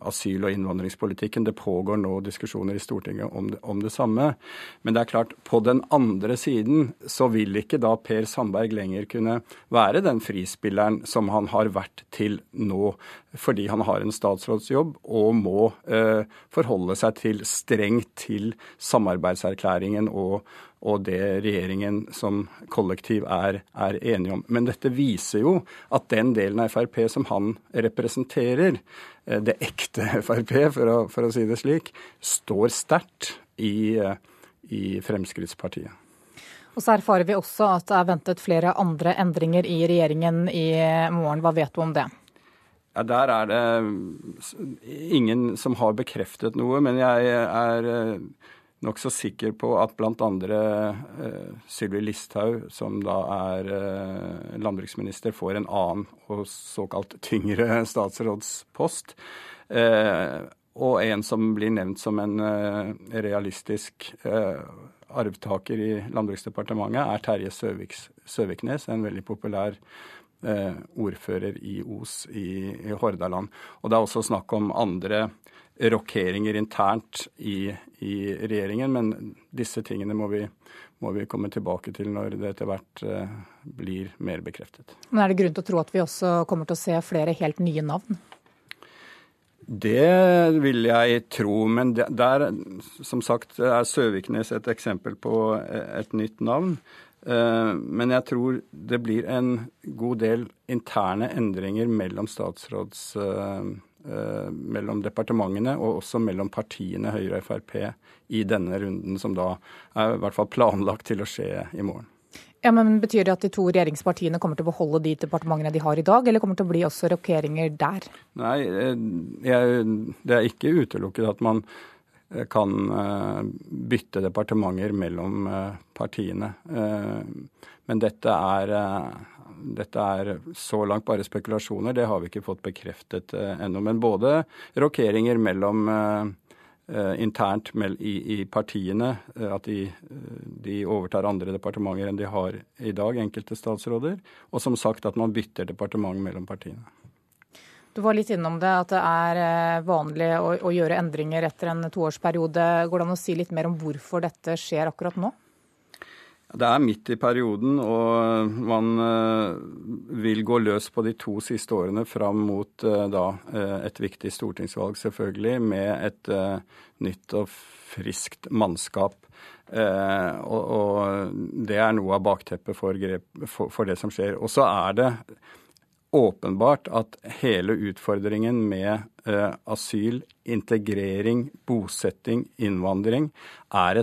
asyl- og innvandringspolitikken. Det pågår nå diskusjoner i Stortinget om det, om det, samme. Men det er klart, på den andre siden så vil ikke da Per Sandberg lenger kunne være den frispilleren som han har vært til nå, fordi han har en statsrådsjobb og må eh, forholde seg til strengt til samarbeidserklæringen og, og det regjeringen som kollektiv er, er enige om. Men dette viser jo at den delen av Frp som han representerer, eh, det ekte Frp, for å, for å si det slik, står sterkt i, eh, i Fremskrittspartiet. Og så erfarer vi også at det er ventet flere andre endringer i regjeringen i morgen. Hva vet du om det? Ja, Der er det ingen som har bekreftet noe, men jeg er eh, nokså sikker på at andre uh, Sylvi Listhaug, som da er eh, landbruksminister, får en annen og såkalt tyngre statsrådspost. Eh, og en som blir nevnt som en realistisk arvtaker i Landbruksdepartementet, er Terje Søviks, Søviknes, en veldig populær ordfører i Os i, i Hordaland. Og det er også snakk om andre rokeringer internt i, i, regjeringen. Men disse tingene må vi, må vi, komme tilbake til når det etter hvert eh, blir mer bekreftet. Men Er det grunn til å tro at vi også kommer til å se flere helt nye navn? Det vil jeg tro, men der, som sagt, er Søviknes et eksempel på et nytt navn. Eh, men jeg tror det blir en god del interne endringer mellom statsråds eh, Eh, mellom departementene og også mellom partiene Høyre og Frp i denne runden, som da er i hvert fall planlagt til å skje i morgen. Ja, men Betyr det at de to regjeringspartiene kommer til å beholde de departementene de har i dag, eller kommer det til å bli også rokeringer der? Nei, jeg, det er ikke utelukket at man kan bytte departementer mellom partiene. Men dette er dette er så langt bare spekulasjoner, det har vi ikke fått bekreftet eh, ennå. Men både rokeringer mellom eh, eh, internt i, i, partiene, at de, de, overtar andre departementer enn de har i dag, enkelte statsråder. Og som sagt at man bytter departement mellom partiene. Du var litt innom det, at det er vanlig å, å gjøre endringer etter en toårsperiode. Går det an å si litt mer om hvorfor dette skjer akkurat nå? Det er midt i perioden, og man eh, vil gå løs på de to siste årene fram mot eh, da, eh, et viktig stortingsvalg, selvfølgelig, med et nytt og friskt mannskap. Og, det er noe av bakteppet for, for det som skjer. Og så er det åpenbart at hele utfordringen med eh, asyl, integrering, bosetting, innvandring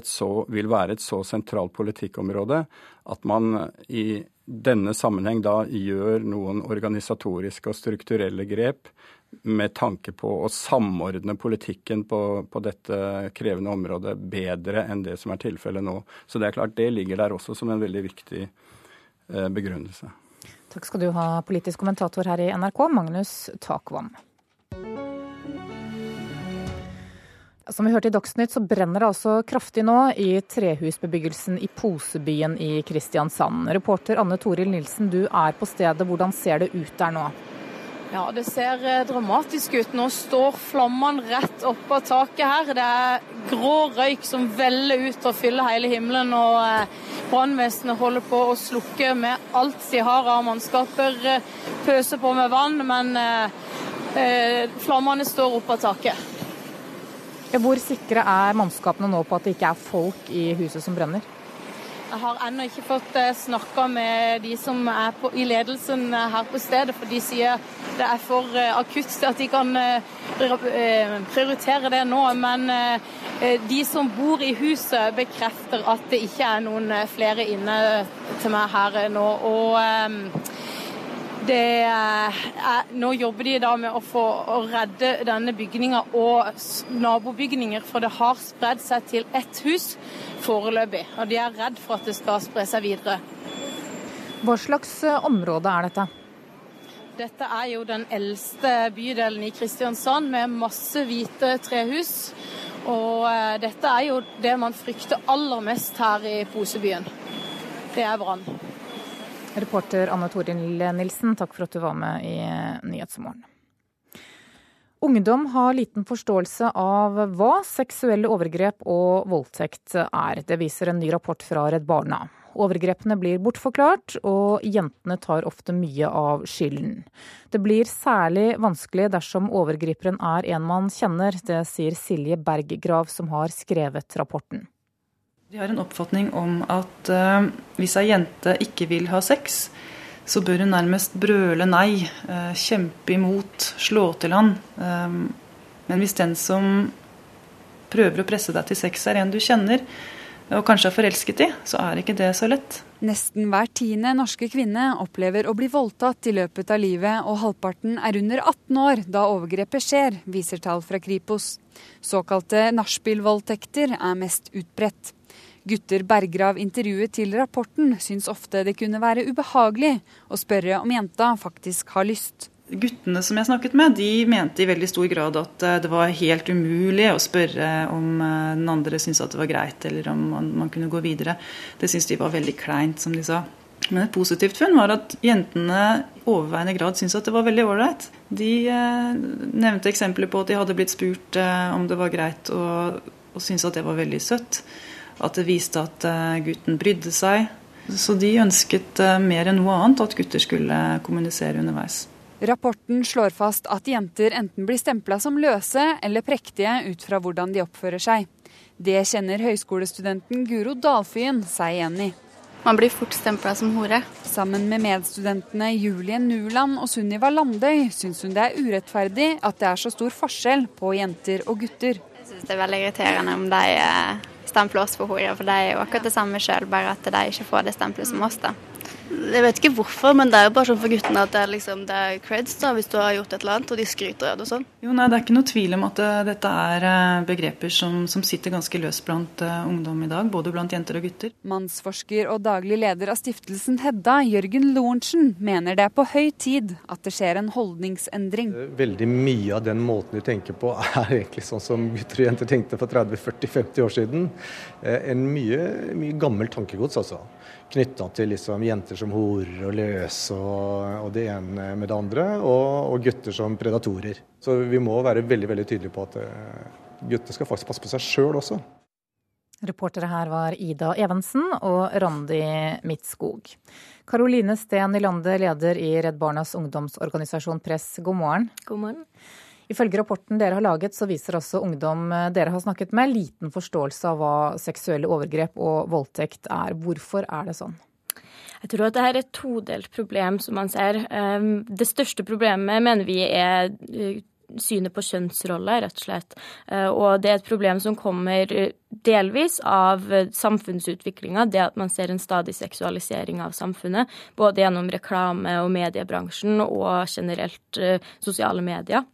så, vil være et så sentralt politikkområde at man i denne sammenheng da gjør noen organisatoriske og strukturelle grep med tanke på å samordne politikken på, på, dette krevende området bedre enn det som er tilfellet nå. Så det er klart det ligger der også som en veldig viktig eh, begrunnelse. Takk skal du ha, politisk kommentator her i NRK, Magnus Takvam. Som vi hørte i Dagsnytt, så brenner det altså kraftig nå i trehusbebyggelsen i Posebyen i Kristiansand. Reporter Anne Toril Nilsen, du er på stedet. Hvordan ser det ut der nå? Ja, det ser eh, dramatisk ut. Nå står flammene rett oppå taket her. Det er grå røyk som veller ut og fyller hele himmelen. Og eh, brannvesenet holder på å slukke med alt de har av mannskaper. Eh, pøser på med vann, men flammene står oppå taket. Hvor sikre er mannskapene nå på at det ikke er folk i huset som brenner? Jeg har ennå ikke fått eh, snakka med de som er på, i ledelsen eh, her på stedet, for de sier det er for eh, akutt til at de kan prioritere det nå. Men de som bor i huset bekrefter at det ikke er noen flere inne til meg her nå. Og er, nå jobber de da med å få å redde denne bygninga og nabobygninger, for det har spredd seg til ett hus foreløpig. Og de er redd for at det skal spre seg videre. Hva slags eh, område er dette? Dette er jo den eldste bydelen i Kristiansand med masse hvite trehus. Og eh, dette er jo det man frykter aller mest her i Posebyen. Det er brann. Reporter Anne Toril Nilsen, takk for at du var med i Nyhetsmorgen. Ungdom har liten forståelse av hva seksuelle overgrep og voldtekt er. Det viser en ny rapport fra Redd Barna. Overgrepene blir bortforklart, og jentene tar ofte mye av skylden. Det blir særlig vanskelig dersom overgriperen er en man kjenner. Det sier Silje Berggrav, som har skrevet rapporten. De har en oppfatning om at uh, hvis ei jente ikke vil ha sex, så bør hun nærmest brøle nei, uh, kjempe imot, slå til han. Um, men hvis den som prøver å presse deg til sex, er en du kjenner, og kanskje er forelsket i, så er ikke det så lett. Nesten hver tiende norske kvinne opplever å bli voldtatt i løpet av livet, og halvparten er under 18 år da overgrepet skjer, viser tall fra Kripos. Såkalte nachspiel-voldtekter er mest utbredt. Gutter Bergrav intervjuet til rapporten syns ofte det kunne være ubehagelig å spørre om jenta faktisk har lyst. Guttene som jeg snakket med, de mente i veldig stor grad at eh, det var helt umulig å spørre om eh, den andre syntes at det var greit, eller om man kunne gå videre. Det syntes de var veldig kleint, som de sa. Men et positivt funn var at jentene i overveiende grad syntes at det var veldig ålreit. De eh, nevnte eksempler på at de hadde blitt spurt om det var greit, og, og syntes at det var veldig søtt. At det viste at eh, gutten brydde seg. Så de ønsket eh, mer enn noe annet at gutter skulle kommunisere underveis. Rapporten slår fast at jenter enten blir stempla som løse eller prektige ut fra hvordan de oppfører seg. Det kjenner høyskolestudenten Guro Dalfyen seg igjen i. Man blir fort stempla som hore. Sammen med medstudentene Julie Nuland og Sunniva Landøy syns hun det er urettferdig at det er så stor forskjell på jenter og gutter. Jeg syns det er veldig irriterende om de eh, stemple oss for hore, for de er jo akkurat det samme sjøl, bare at de ikke får det stempelet som oss. da. Jeg vet ikke hvorfor, men det er jo bare sånn for guttene at det er, liksom, det er creds da, hvis du har gjort et eller annet, og de skryter av det og sånn. Jo, nei, Det er ikke noe tvil om at uh, dette er uh, begreper som, som, sitter ganske løst blant uh, ungdom i dag, både blant jenter og gutter. Mannsforsker og daglig leder av stiftelsen Hedda, Jørgen Lorentzen, mener det er på høy tid at det skjer en holdningsendring. Veldig mye av den måten de tenker på er egentlig sånn som gutter og jenter tenkte for 30-40-50 år siden. En mye, mye gammelt tankegods, altså knytta til liksom jenter som horer og løse og, og, det ene med det andre, og, og, gutter som predatorer. Så vi må være veldig veldig tydelige på at uh, gutter skal faktisk passe på seg sjøl også. Reportere her var Ida Evensen og Randi Midtskog. Karoline Steen Nylander, leder i Redd Barnas ungdomsorganisasjon Press, god morgen. God morgen. Ifølge rapporten dere har laget, så viser også ungdom eh, dere har snakket med, liten forståelse av hva seksuelle overgrep og voldtekt er. Hvorfor er det sånn? Jeg tror at dette er et todelt problem, som man ser. Ehm, det største problemet mener vi er eh, synet på kjønnsroller, rett og slett. Eh, og det er et problem som kommer delvis av samfunnsutviklinga, det at man ser en stadig seksualisering av samfunnet. Både gjennom reklame- og mediebransjen og generelt sosiale medier.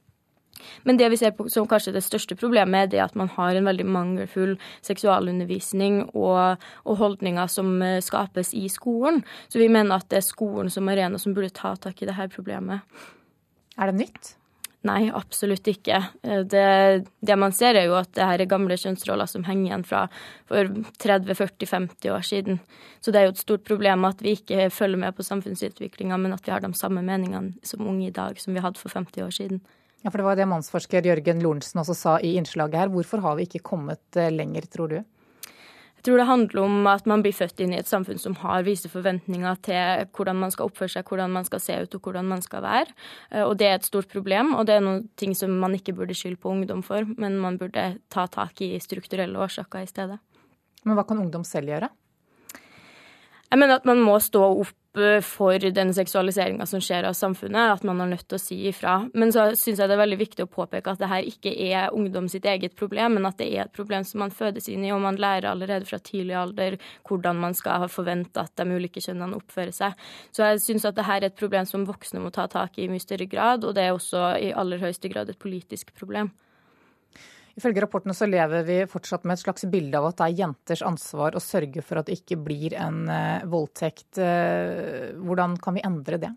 Men det vi ser på som kanskje det største problemet, er det at man har en veldig mangelfull seksualundervisning og, og, holdninger som eh, skapes i skolen. Så vi mener at det er skolen som arena som burde ta tak i dette problemet. Er det nytt? Nei, absolutt ikke. Eh, det, det, man ser, er jo at det her er gamle kjønnsroller som henger igjen fra for 30-40-50 år siden. Så det er jo et stort problem at vi ikke følger med på samfunnsutviklinga, men at vi har de samme meningene som unge i dag som vi hadde for 50 år siden. Ja, for Det var det mannsforsker Jørgen Lorentzen også sa i innslaget her. Hvorfor har vi ikke kommet eh, lenger, tror du? Jeg tror det handler om at man blir født inn i et samfunn som har visse forventninger til hvordan man skal oppføre seg, hvordan man skal se ut og hvordan man skal være. Eh, og det er et stort problem, og det er noen ting som man ikke burde skylde på ungdom for, men man burde ta tak i strukturelle årsaker i stedet. Men hva kan ungdom selv gjøre? Jeg mener at man må stå opp for den seksualiseringa som skjer av samfunnet, at man er nødt til å si ifra. Men så syns jeg det er veldig viktig å påpeke at det her ikke er ungdom sitt eget problem, men at det er et problem som man fødes inn i, og man lærer allerede fra tidlig alder hvordan man skal forvente at de ulike kjønnene oppfører seg. Så jeg syns at det her er et problem som voksne må ta tak i i mye større grad, og det er også i aller høyeste grad et politisk problem. Ifølge rapportene så lever vi fortsatt med et slags bilde av at det er jenters ansvar å sørge for at det ikke blir en eh, voldtekt. Eh, hvordan kan vi endre det?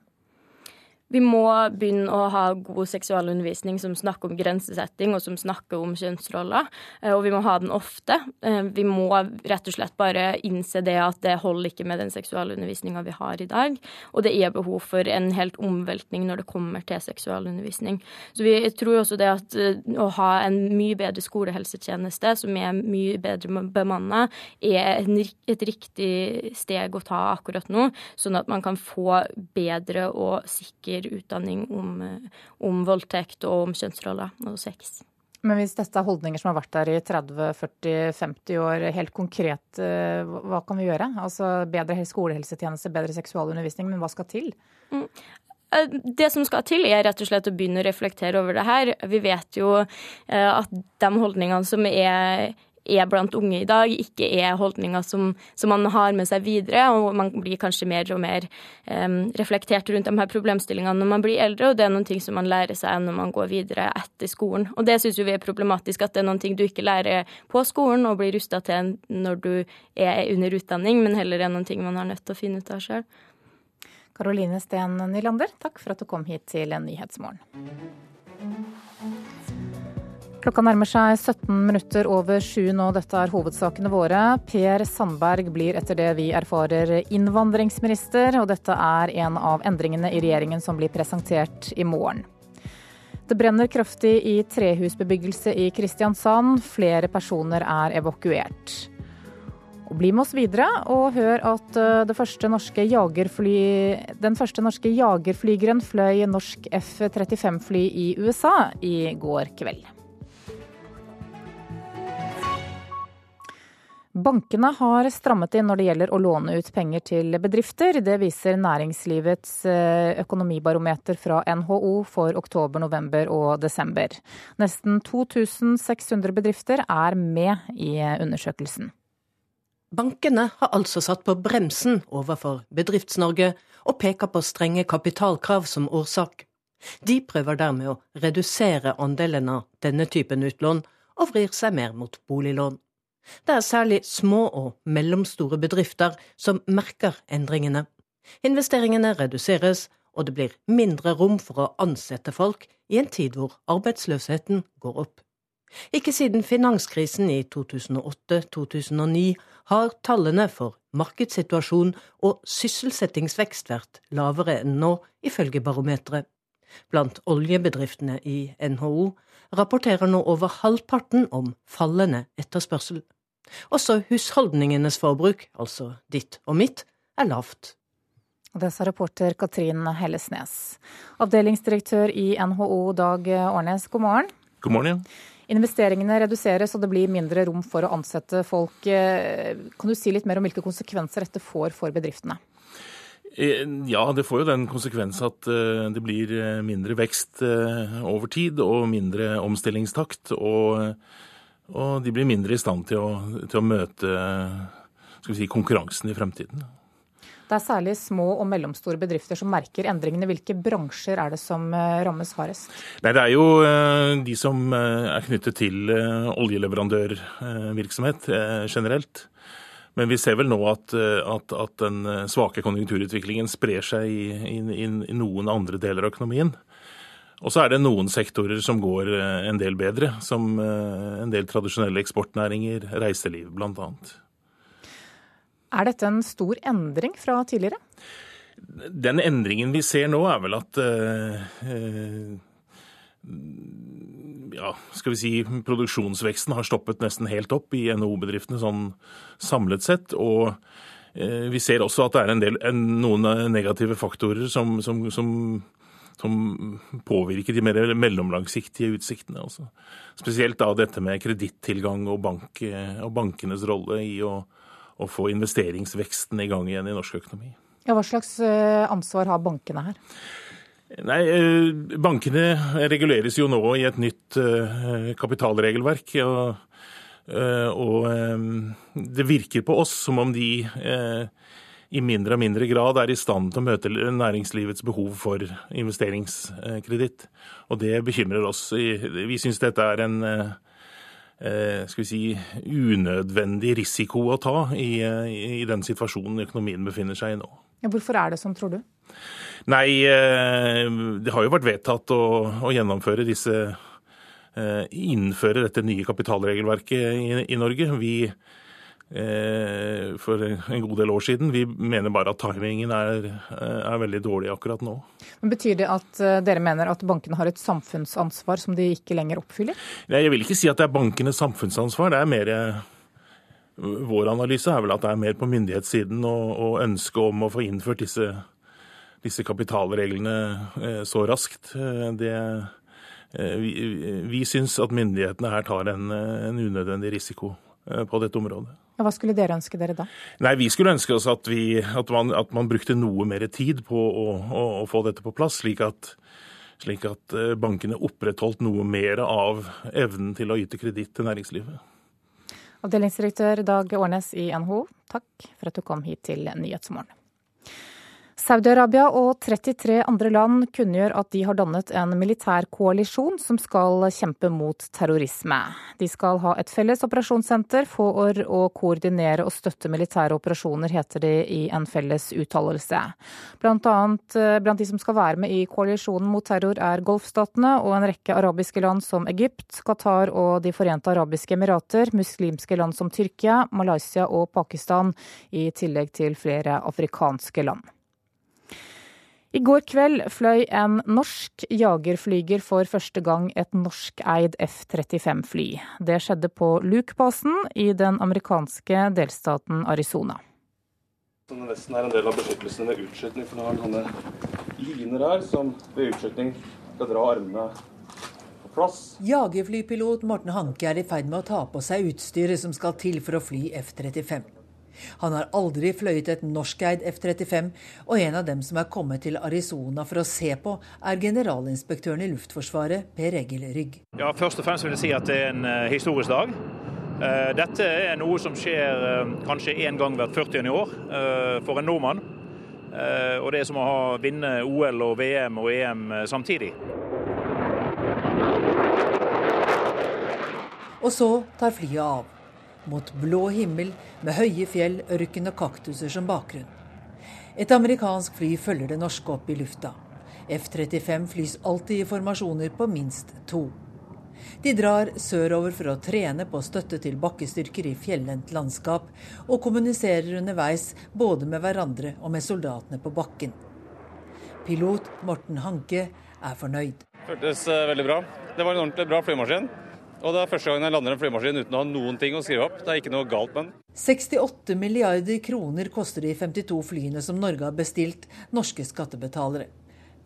Vi må begynne å ha god seksualundervisning som snakker om grensesetting og som snakker om kjønnsroller, eh, og vi må ha den ofte. Eh, vi må rett og slett bare innse det at det holder ikke med den seksualundervisninga vi har i dag, og det er behov for en helt omveltning når det kommer til seksualundervisning. Så vi tror også det at eh, å ha en mye bedre skolehelsetjeneste som er mye bedre bemanna, er et riktig steg å ta akkurat nå, sånn at man kan få bedre og sikker gir utdanning om, eh, om voldtekt og om kjønnsroller og sex. Men hvis dette er holdninger som har vært der i 30-40-50 år, helt konkret, eh, hva kan vi gjøre? Altså Bedre skolehelsetjeneste, bedre seksualundervisning, men hva skal til? Mm. Eh, det som skal til, er rett og slett å begynne å reflektere over det her. Vi vet jo at de holdningene som er er blant unge i dag, ikke er holdninger som, som, man har med seg videre. Og man blir kanskje mer og mer um, reflektert rundt de her problemstillingene når man blir eldre, og det er noen ting som man lærer seg når man går videre etter skolen. Og det syns vi er problematisk, at det er noen ting du ikke lærer på skolen og blir rusta til når du er under utdanning, men heller er noen ting man har nødt til å finne ut av sjøl. Karoline Steen Nylander, takk for at du kom hit til Nyhetsmorgen. Klokka nærmer seg 17 minutter over sju nå. Dette er hovedsakene våre. Per Sandberg blir etter det vi erfarer innvandringsminister, og dette er en av endringene i regjeringen som blir presentert i morgen. Det brenner kraftig i trehusbebyggelse i Kristiansand. Flere personer er evakuert. Og bli med oss videre og hør at eh, første den første norske jagerflygeren fløy norsk F-35-fly i USA i går kveld. Bankene har strammet inn når det gjelder å låne ut penger til bedrifter. Det viser næringslivets eh, økonomibarometer fra NHO for oktober, november og desember. Nesten 2600 bedrifter er med i undersøkelsen. Bankene har altså satt på bremsen overfor Bedrifts-Norge og peker på strenge kapitalkrav som årsak. De prøver dermed å redusere andelen av denne typen utlån, og vrir seg mer mot boliglån. Det er særlig små og mellomstore bedrifter som merker endringene. Investeringene reduseres, og det blir mindre rom for å ansette folk i en tid hvor arbeidsløsheten går opp. Ikke siden finanskrisen i 2008-2009 har tallene for markedssituasjon og sysselsettingsvekst vært lavere enn nå, ifølge barometeret. Blant oljebedriftene i NHO rapporterer nå over halvparten om fallende etterspørsel. Også husholdningenes forbruk, altså ditt og mitt, er lavt. Og Det sa reporter Katrin Hellesnes. Avdelingsdirektør i NHO Dag Årnes, god morgen. God morgen, ja. Investeringene reduseres og det blir mindre rom for å ansette folk. Kan du si litt mer om hvilke konsekvenser dette får for bedriftene? Eh, ja, det får jo den konsekvens at eh, det blir eh, mindre vekst over tid og mindre omstillingstakt. Og og de blir mindre i stand til å, til å møte si, konkurransen i fremtiden. Det er særlig små og mellomstore bedrifter som merker endringene. Hvilke bransjer er det som eh, rammes hardest? Nei, det er jo eh, de som eh, er knyttet til oljeleverandørvirksomhet generelt. Men vi ser vel nå at, at, at den svake konjunkturutviklingen sprer seg i, i, i noen andre deler av økonomien. Og så er det noen sektorer som går eh, en del bedre, som eh, en del tradisjonelle eksportnæringer, reiseliv bl.a. Er dette en stor endring fra tidligere? Den endringen vi ser nå, er vel at eh, ja, skal vi si, produksjonsveksten har stoppet nesten helt opp i NHO-bedriftene sånn samlet sett. Og vi ser også at det er en del, noen negative faktorer som, som, som som påvirker de mer mellomlangsiktige utsiktene. Altså. Spesielt da dette med kredittilgang og, bank, og, bankenes rolle i å, å, få investeringsveksten i gang igjen i norsk økonomi. Ja, hva slags eh, ansvar har bankene her? Nei, eh, Bankene reguleres jo nå i et nytt eh, kapitalregelverk. og og det virker på oss som om de i mindre og mindre grad er i stand til å møte næringslivets behov for investeringskreditt. Og det bekymrer oss. Vi syns dette er en eh, skal vi si, unødvendig risiko å ta i, i den situasjonen økonomien befinner seg i nå. Ja, hvorfor er det sånn, tror du? Nei, eh, det har jo vært vedtatt å, å gjennomføre disse eh, Innføre dette nye kapitalregelverket i, i Norge. Vi for en god del år siden. Vi mener bare at timingen er, eh, er, veldig dårlig akkurat nå. Men Betyr det at eh, dere mener at bankene har et samfunnsansvar som de ikke lenger oppfyller? Jeg vil ikke si at det er bankenes samfunnsansvar. Det er mer Vår analyse er vel at det er mer på myndighetssiden og, og ønsket om å få innført disse, disse kapitalreglene så raskt. Det, vi, vi syns at myndighetene her tar en, en unødvendig risiko på dette området. Hva skulle dere ønske dere da? Nei, Vi skulle ønske oss at, vi, at, man, at man, brukte noe mer tid på å, å, å få dette på plass, slik at, slik at eh, bankene opprettholdt noe mer av evnen til å yte kreditt til næringslivet. Avdelingsdirektør Dag Årnes i NHO, takk for at du kom hit til Nyhetsmorgen. Saudi-Arabia og 33 andre land kunngjør at de har dannet en militær koalisjon som skal kjempe mot terrorisme. De skal ha et felles operasjonssenter for å koordinere og støtte militære operasjoner, heter det i en felles uttalelse. Blant annet eh, blant de som skal være med i koalisjonen mot terror er Golfstatene og en rekke arabiske land som Egypt, Qatar og De forente arabiske emirater, muslimske land som Tyrkia, Malaysia og Pakistan, i tillegg til flere afrikanske land. I går kveld fløy en norsk jagerflyger for første gang et norskeid F-35-fly. Det skjedde på Luke-basen i den amerikanske delstaten Arizona. Denne vesten er en del av beskyttelsen ved utskytning, for den har sånne liner her som ved utskytning skal dra armene plass. Jagerflypilot Morten Hanke er i ferd med å ta på seg utstyret som skal til for å fly F-35. Han har aldri fløyet et norskeid F-35, og en av dem som er kommet til Arizona for å se på, er generalinspektøren i Luftforsvaret, Per Egil Rygg. Ja, Først og fremst vil jeg si at det er en uh, historisk dag. Uh, dette er noe som skjer uh, kanskje én gang hvert 40. år for en nordmann. og det er som å ha, vinne OL og VM og EM samtidig. Og så tar flyet av mot blå himmel med høye fjell, ørken og kaktuser som bakgrunn. Et amerikansk fly følger det norske opp i lufta. F-35 flys alltid i formasjoner på minst to. De drar sørover for å trene på støtte til bakkestyrker i fjellendt landskap, og kommuniserer underveis både med hverandre og med soldatene på bakken. Pilot Morten Hanke er fornøyd. Føltes eh, veldig bra. Det var en ordentlig bra flymaskin. Og det er første gang jeg lander en flymaskin uten å ha noen ting å skrive opp. Det er ikke noe galt med den. 68 milliarder kroner koster de 52 flyene som Norge har bestilt, norske skattebetalere.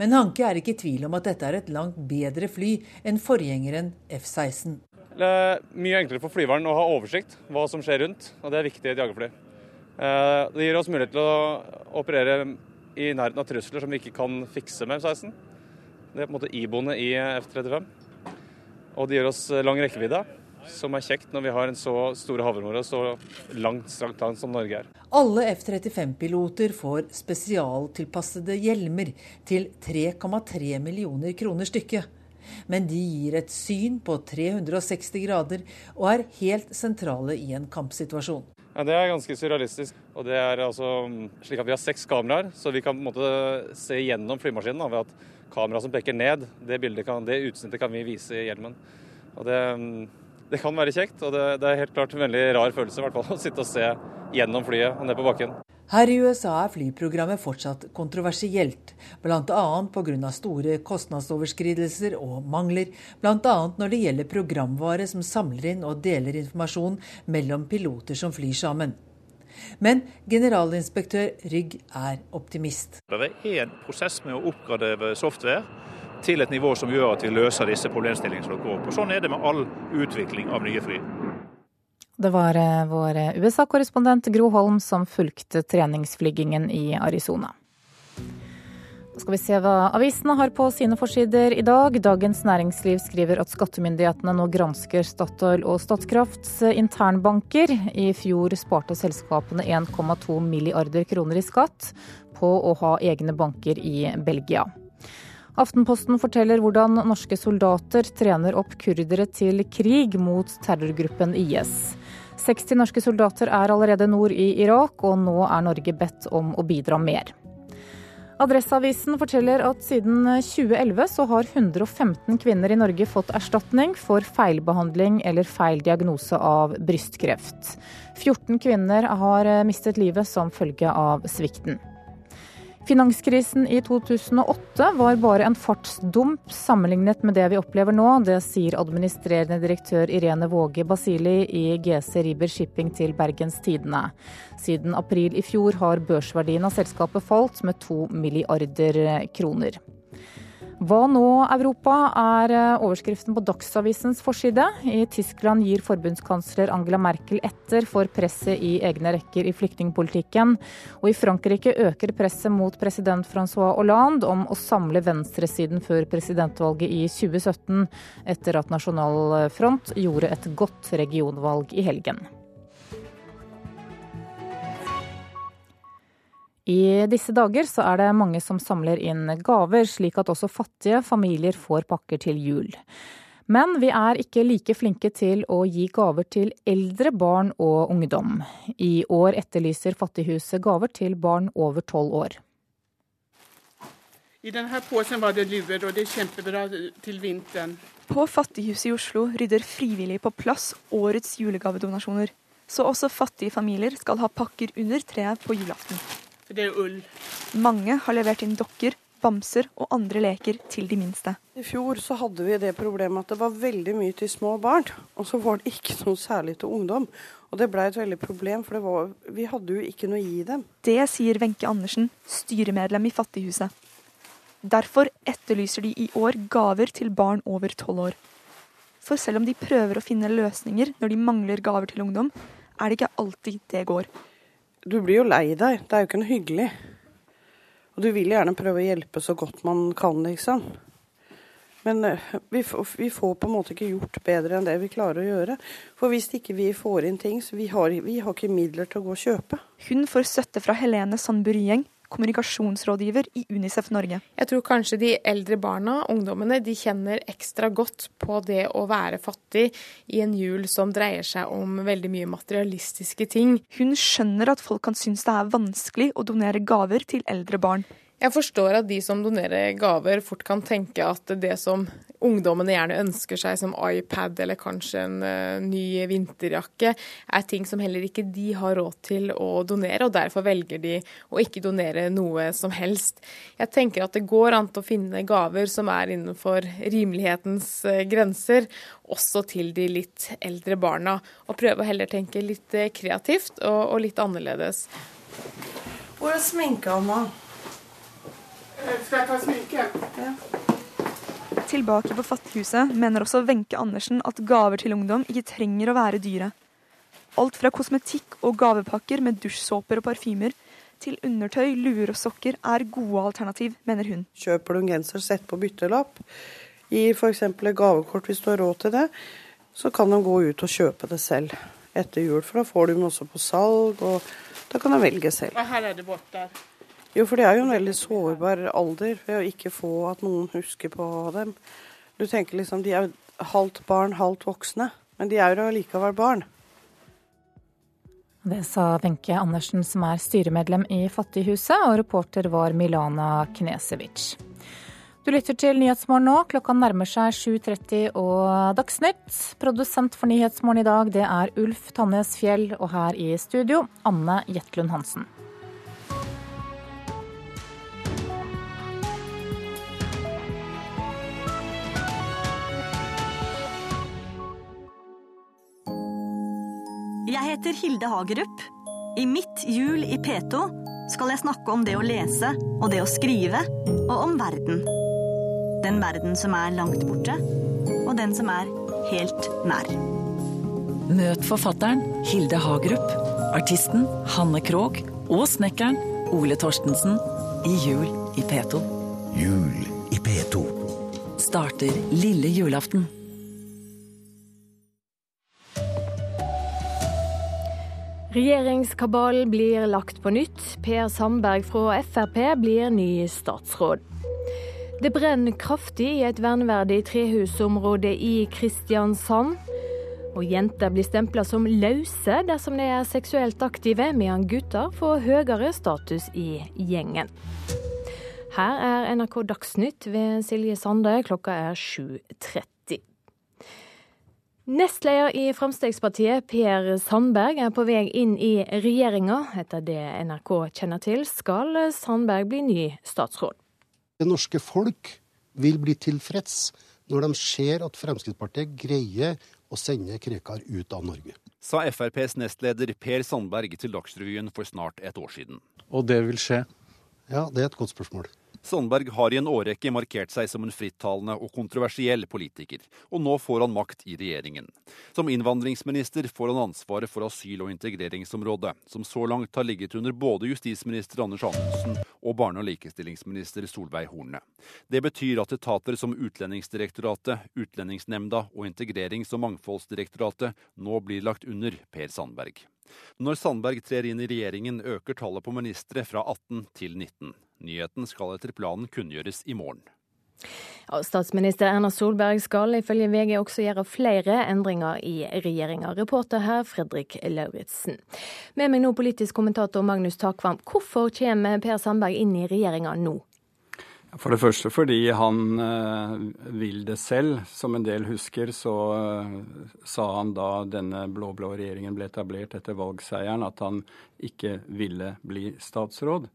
Men Hanke er ikke i tvil om at dette er et langt bedre fly enn forgjengeren F-16. Det er mye enklere for flyveren å ha oversikt hva som skjer rundt, og det er viktig i et jagerfly. Eh, det gir oss mulighet til å operere i nærheten av trusler som vi ikke kan fikse med F-16. Det er på en måte iboende i F-35. Og det gir oss lang rekkevidde, som er kjekt når vi har en så store havområder så langt, strakt land som Norge er. Alle F-35-piloter får spesialtilpassede hjelmer til 3,3 millioner kroner stykket. Men de gir et syn på 360 grader og er helt sentrale i en kampsituasjon. Ja, Det er ganske surrealistisk. Og det er altså slik at Vi har seks kameraer, så vi kan på en måte se gjennom flymaskinen. Ved at kamera som peker ned, det, kan, det utsnittet kan vi vise i hjelmen. Og det, det kan være kjekt, og det, det, er helt klart en veldig rar følelse hvert fall, å sitte og se gjennom flyet og ned på bakken. Her i USA er flyprogrammet fortsatt kontroversielt, bl.a. pga. store kostnadsoverskridelser og mangler, bl.a. når det gjelder programvare som samler inn og deler informasjon mellom piloter som flyr sammen. Men generalinspektør Rygg er optimist. Det er en prosess med å oppgradere software til et nivå som gjør at vi løser disse problemstillingene som går opp. Og Sånn er det med all utvikling av nye fly. Det var eh, vår USA-korrespondent Gro Holm som fulgte treningsflygingen i Arizona. Skal vi se hva avisene har på sine forsider i dag. Dagens Næringsliv skriver at skattemyndighetene nå gransker Statoil og Statkrafts internbanker. I fjor sparte selskapene 1,2 milliarder kroner i skatt på å ha egne banker i Belgia. Aftenposten forteller hvordan norske soldater trener opp kurdere til krig mot terrorgruppen IS. 60 norske soldater er allerede nord i Irak, og nå er Norge bedt om å bidra mer. Adresseavisen forteller at siden 2011 så har 115 kvinner i Norge fått erstatning for feilbehandling eller feil diagnose av brystkreft. 14 kvinner har mistet livet som følge av svikten. Finanskrisen i 2008 var bare en fartsdump sammenlignet med det vi opplever nå. Det sier administrerende direktør Irene Våge Basili i GC Riber Shipping til Bergens Tidende. Siden april i fjor har børsverdien av selskapet falt med to milliarder kroner. Hva nå, Europa, er eh, overskriften på Dagsavisens forside. I Tyskland gir forbundskansler Angela Merkel etter for presset i egne rekker i flyktningpolitikken. Og i Frankrike øker presset mot president Francois Hollande om å samle venstresiden før presidentvalget i 2017, etter at Nasjonal Front gjorde et godt regionvalg i helgen. I disse dager så er det mange som samler inn gaver, slik at også fattige familier får pakker til jul. Men vi er ikke like flinke til å gi gaver til eldre barn og ungdom. I år etterlyser Fattighuset gaver til barn over tolv år. I denne posen var det luer, og det er kjempebra til vinteren. På Fattighuset i Oslo rydder frivillige på plass årets julegavedonasjoner. Så også fattige familier skal ha pakker under treet på julaften. For det er ull. Mange har levert inn dokker, bamser og andre leker til de minste. I fjor så hadde vi det problemet at det var veldig mye til små barn, og så var det ikke noe særlig til ungdom. Og det ble et veldig problem, for var, vi hadde jo ikke noe å gi dem. Det sier Wenche Andersen, styremedlem i Fattighuset. Derfor etterlyser de i år gaver til barn over tolv år. For selv om de prøver å finne løsninger når de mangler gaver til ungdom, er det ikke alltid det går. Du blir jo lei deg. Det er jo ikke noe hyggelig. Og du vil gjerne prøve å hjelpe så godt man kan, liksom. Men eh, vi, vi, får på en måte ikke gjort bedre enn det vi klarer å gjøre. For hvis ikke vi får inn ting, så vi har vi har ikke midler til å gå og kjøpe. Hun får støtte fra Helene Sandbu Ryeng, kommunikasjonsrådgiver i Unicef Norge. Jeg tror kanskje de eldre barna, ungdommene, de kjenner ekstra godt på det å være fattig i en jul som dreier seg om veldig mye materialistiske ting. Hun skjønner at folk kan synes det er vanskelig å donere gaver til eldre barn. Jeg forstår at de som donerer gaver, fort kan tenke at det som ungdommene gjerne ønsker seg, som iPad eller kanskje en uh, ny vinterjakke, er ting som heller ikke de har råd til å donere, og derfor velger de å ikke donere noe som helst. Jeg tenker at det går an å finne gaver som er innenfor rimelighetens uh, grenser, også til de litt eldre barna, og prøve å heller tenke litt uh, kreativt og, og, litt annerledes. Hvor er sminka, mamma? Skal jeg ta sminke? Ja. Tilbake på Fattighuset mener også Wenche Andersen at gaver til ungdom ikke trenger å være dyre. Alt fra kosmetikk og gavepakker med dusjsåper og parfymer til undertøy, luer og sokker er gode alternativ, mener hun. Kjøper du en genser, sett på byttelapp. Gi f.eks. et gavekort hvis du har råd til det. Så kan de gå ut og kjøpe det selv etter jul, for da får du dem også på salg, og da kan de velge selv. Og her er det borte. Jo, for det er jo en veldig sårbar alder ved å ikke få at noen husker på dem. Du tenker liksom de er halvt barn, halvt voksne. Men de er jo allikevel barn. Det sa Wenche Andersen, som er styremedlem i Fattighuset, og reporter var Milana Knesevic. Du lytter til Nyhetsmorgen nå. Klokka nærmer seg 7.30 og Dagsnytt. Produsent for Nyhetsmorgen i dag, det er Ulf Tannes Fjell, og her i studio, Anne Jetlund Hansen. Jeg heter Hilde Hagerup. I mitt jul i P2 skal jeg snakke om det å lese og det å skrive, og om verden. Den verden som er langt borte, og den som er helt nær. Møt forfatteren Hilde Hagerup, artisten Hanne Krogh og snekkeren Ole Torstensen i Jul i P2. Jul i P2. Starter lille julaften. Regjeringskabalen blir lagt på nytt. Per Sandberg fra Frp blir ny statsråd. Det brenner kraftig i et verneverdig trehusområde i Kristiansand. Og jenter blir stempla som løse dersom de er seksuelt aktive, mens gutter får høyere status i gjengen. Her er NRK Dagsnytt ved Silje Sande. Klokka er 7.30. Nestleder i Fremskrittspartiet, Per Sandberg, er på vei inn i regjeringa. Etter det NRK kjenner til, skal Sandberg bli ny statsråd. Det norske folk vil bli tilfreds når de ser at Fremskrittspartiet greier å sende Krekar ut av Norge. Sa FrPs nestleder Per Sandberg til Dagsrevyen for snart et år siden. Og det vil skje? Ja, det er et godt spørsmål. Sandberg har i en årrekke markert seg som en frittalende og kontroversiell politiker, og nå får han makt i regjeringen. Som innvandringsminister får han ansvaret for asyl- og integreringsområdet, som så langt har ligget under både justisminister Anders Anundsen og barne- og likestillingsminister Solveig Horne. Det betyr at etater som Utlendingsdirektoratet, Utlendingsnemnda og Integrerings- og mangfoldsdirektoratet nå blir lagt under Per Sandberg. Når Sandberg trer inn i regjeringen, øker tallet på ministre fra 18 til 19. Nyheten skal etter planen kunngjøres i morgen. Ja, statsminister Erna Solberg skal ifølge VG også gjøre flere endringer i regjeringa. Reporter her Fredrik Lauritzen. Med meg nå politisk kommentator Magnus Takvam. Hvorfor kommer Per Sandberg inn i regjeringa nå? For det første fordi han uh, vil det selv. Som en del husker, så uh, sa han da denne blå-blå regjeringen ble etablert etter valgseieren, at han ikke ville bli statsråd.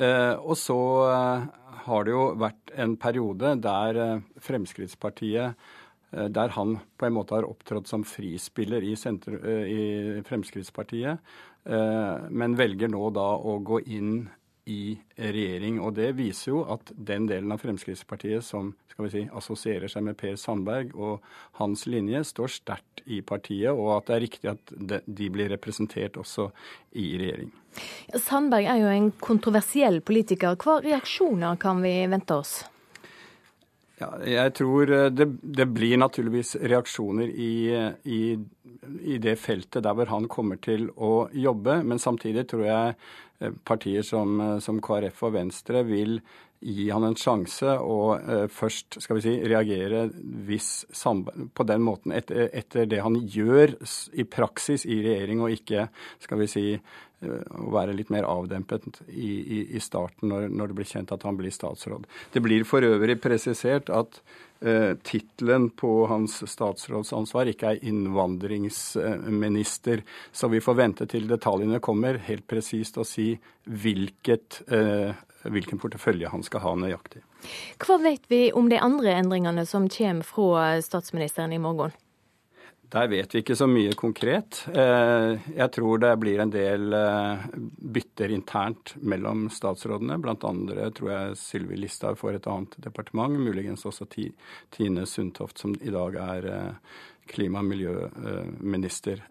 Uh, og så har det jo vært en periode der Fremskrittspartiet der han på en måte har opptrådt som frispiller i, sentrum, i Fremskrittspartiet, men velger nå da å gå inn i regjering. Og det viser jo at den delen av Fremskrittspartiet som skal vi si, assosierer seg med Per Sandberg og hans linje, står sterkt i partiet, og at det er riktig at de blir representert også i regjering. Sandberg er jo en kontroversiell politiker. Hva reaksjoner kan vi vente oss? Ja, jeg tror eh, det, det, blir naturligvis reaksjoner i, i, i, det feltet der hvor han kommer til å jobbe. Men samtidig tror jeg partier som, eh, som KrF og Venstre vil gi han en sjanse og eh, først skal vi si, reagere hvis på den måten etter, etter, det han gjør i praksis i regjering, og ikke skal vi si, uh, være litt mer avdempet i, i, i starten når, når, det blir kjent at han blir statsråd. Det blir for øvrig presisert at eh, tittelen på hans statsrådsansvar ikke er innvandringsminister, så vi får vente til detaljene kommer, helt presist å si hvilket eh, hvilken portefølje han skal ha nøyaktig. Hva vet vi om de andre endringene som kommer fra statsministeren i morgen? Der vet vi ikke så mye konkret. Eh, jeg tror det blir en del eh, bytter internt mellom statsrådene. Blant andre tror jeg Sylvi Listhaug får et annet departement, muligens også Tine Sundtoft, som i dag er eh, klima- og miljøminister.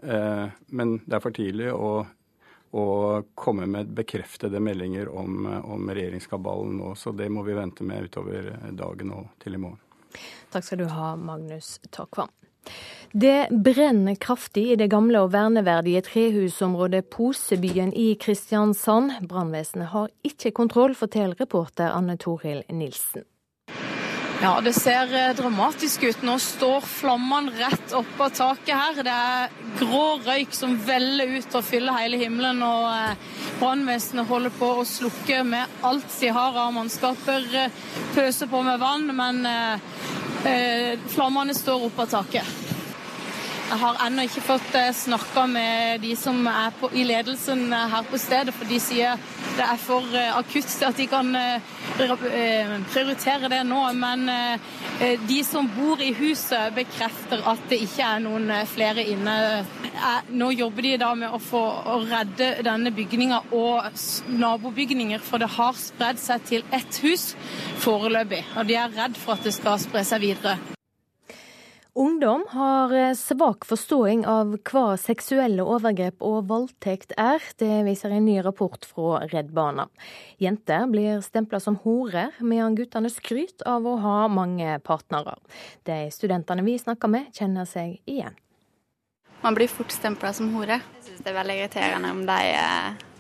Men det er for tidlig å å komme med bekreftede meldinger om, om regjeringskabalen nå. Så det må vi vente med utover dagen og til i morgen. Takk skal du ha, Magnus Takvam. Det brenner kraftig i det gamle og verneverdige trehusområdet Posebyen i Kristiansand. Brannvesenet har ikke kontroll, forteller reporter Anne Torhild Nilsen. Ja, det ser eh, dramatisk ut. Nå står flammene rett oppå taket her. Det er grå røyk som veller ut og fyller hele himmelen. Og eh, brannvesenet holder på å slukke med alt de har av mannskaper. Eh, pøser på med vann, men flammene står oppå taket. Jeg har ennå ikke fått eh, snakka med de som er på, i ledelsen eh, her på stedet, for de sier det er for eh, akutt at de kan prioritere det nå. Men de som bor i huset, bekrefter at det ikke er noen flere inne. Nå jobber de da med å få å redde denne bygninga og nabobygninger, for det har spredd seg til ett hus foreløpig. Og de er redd for at det skal spre seg videre. Ungdom har eh, svak forståing av hva seksuelle overgrep og voldtekt er. Det viser en ny rapport fra Redd Barna. Jenter blir stempla som horer, mens guttene skryter av å ha mange partnere. De studentene vi snakker med, kjenner seg igjen. Man blir fort stempla som hore. Jeg syns det er veldig irriterende om de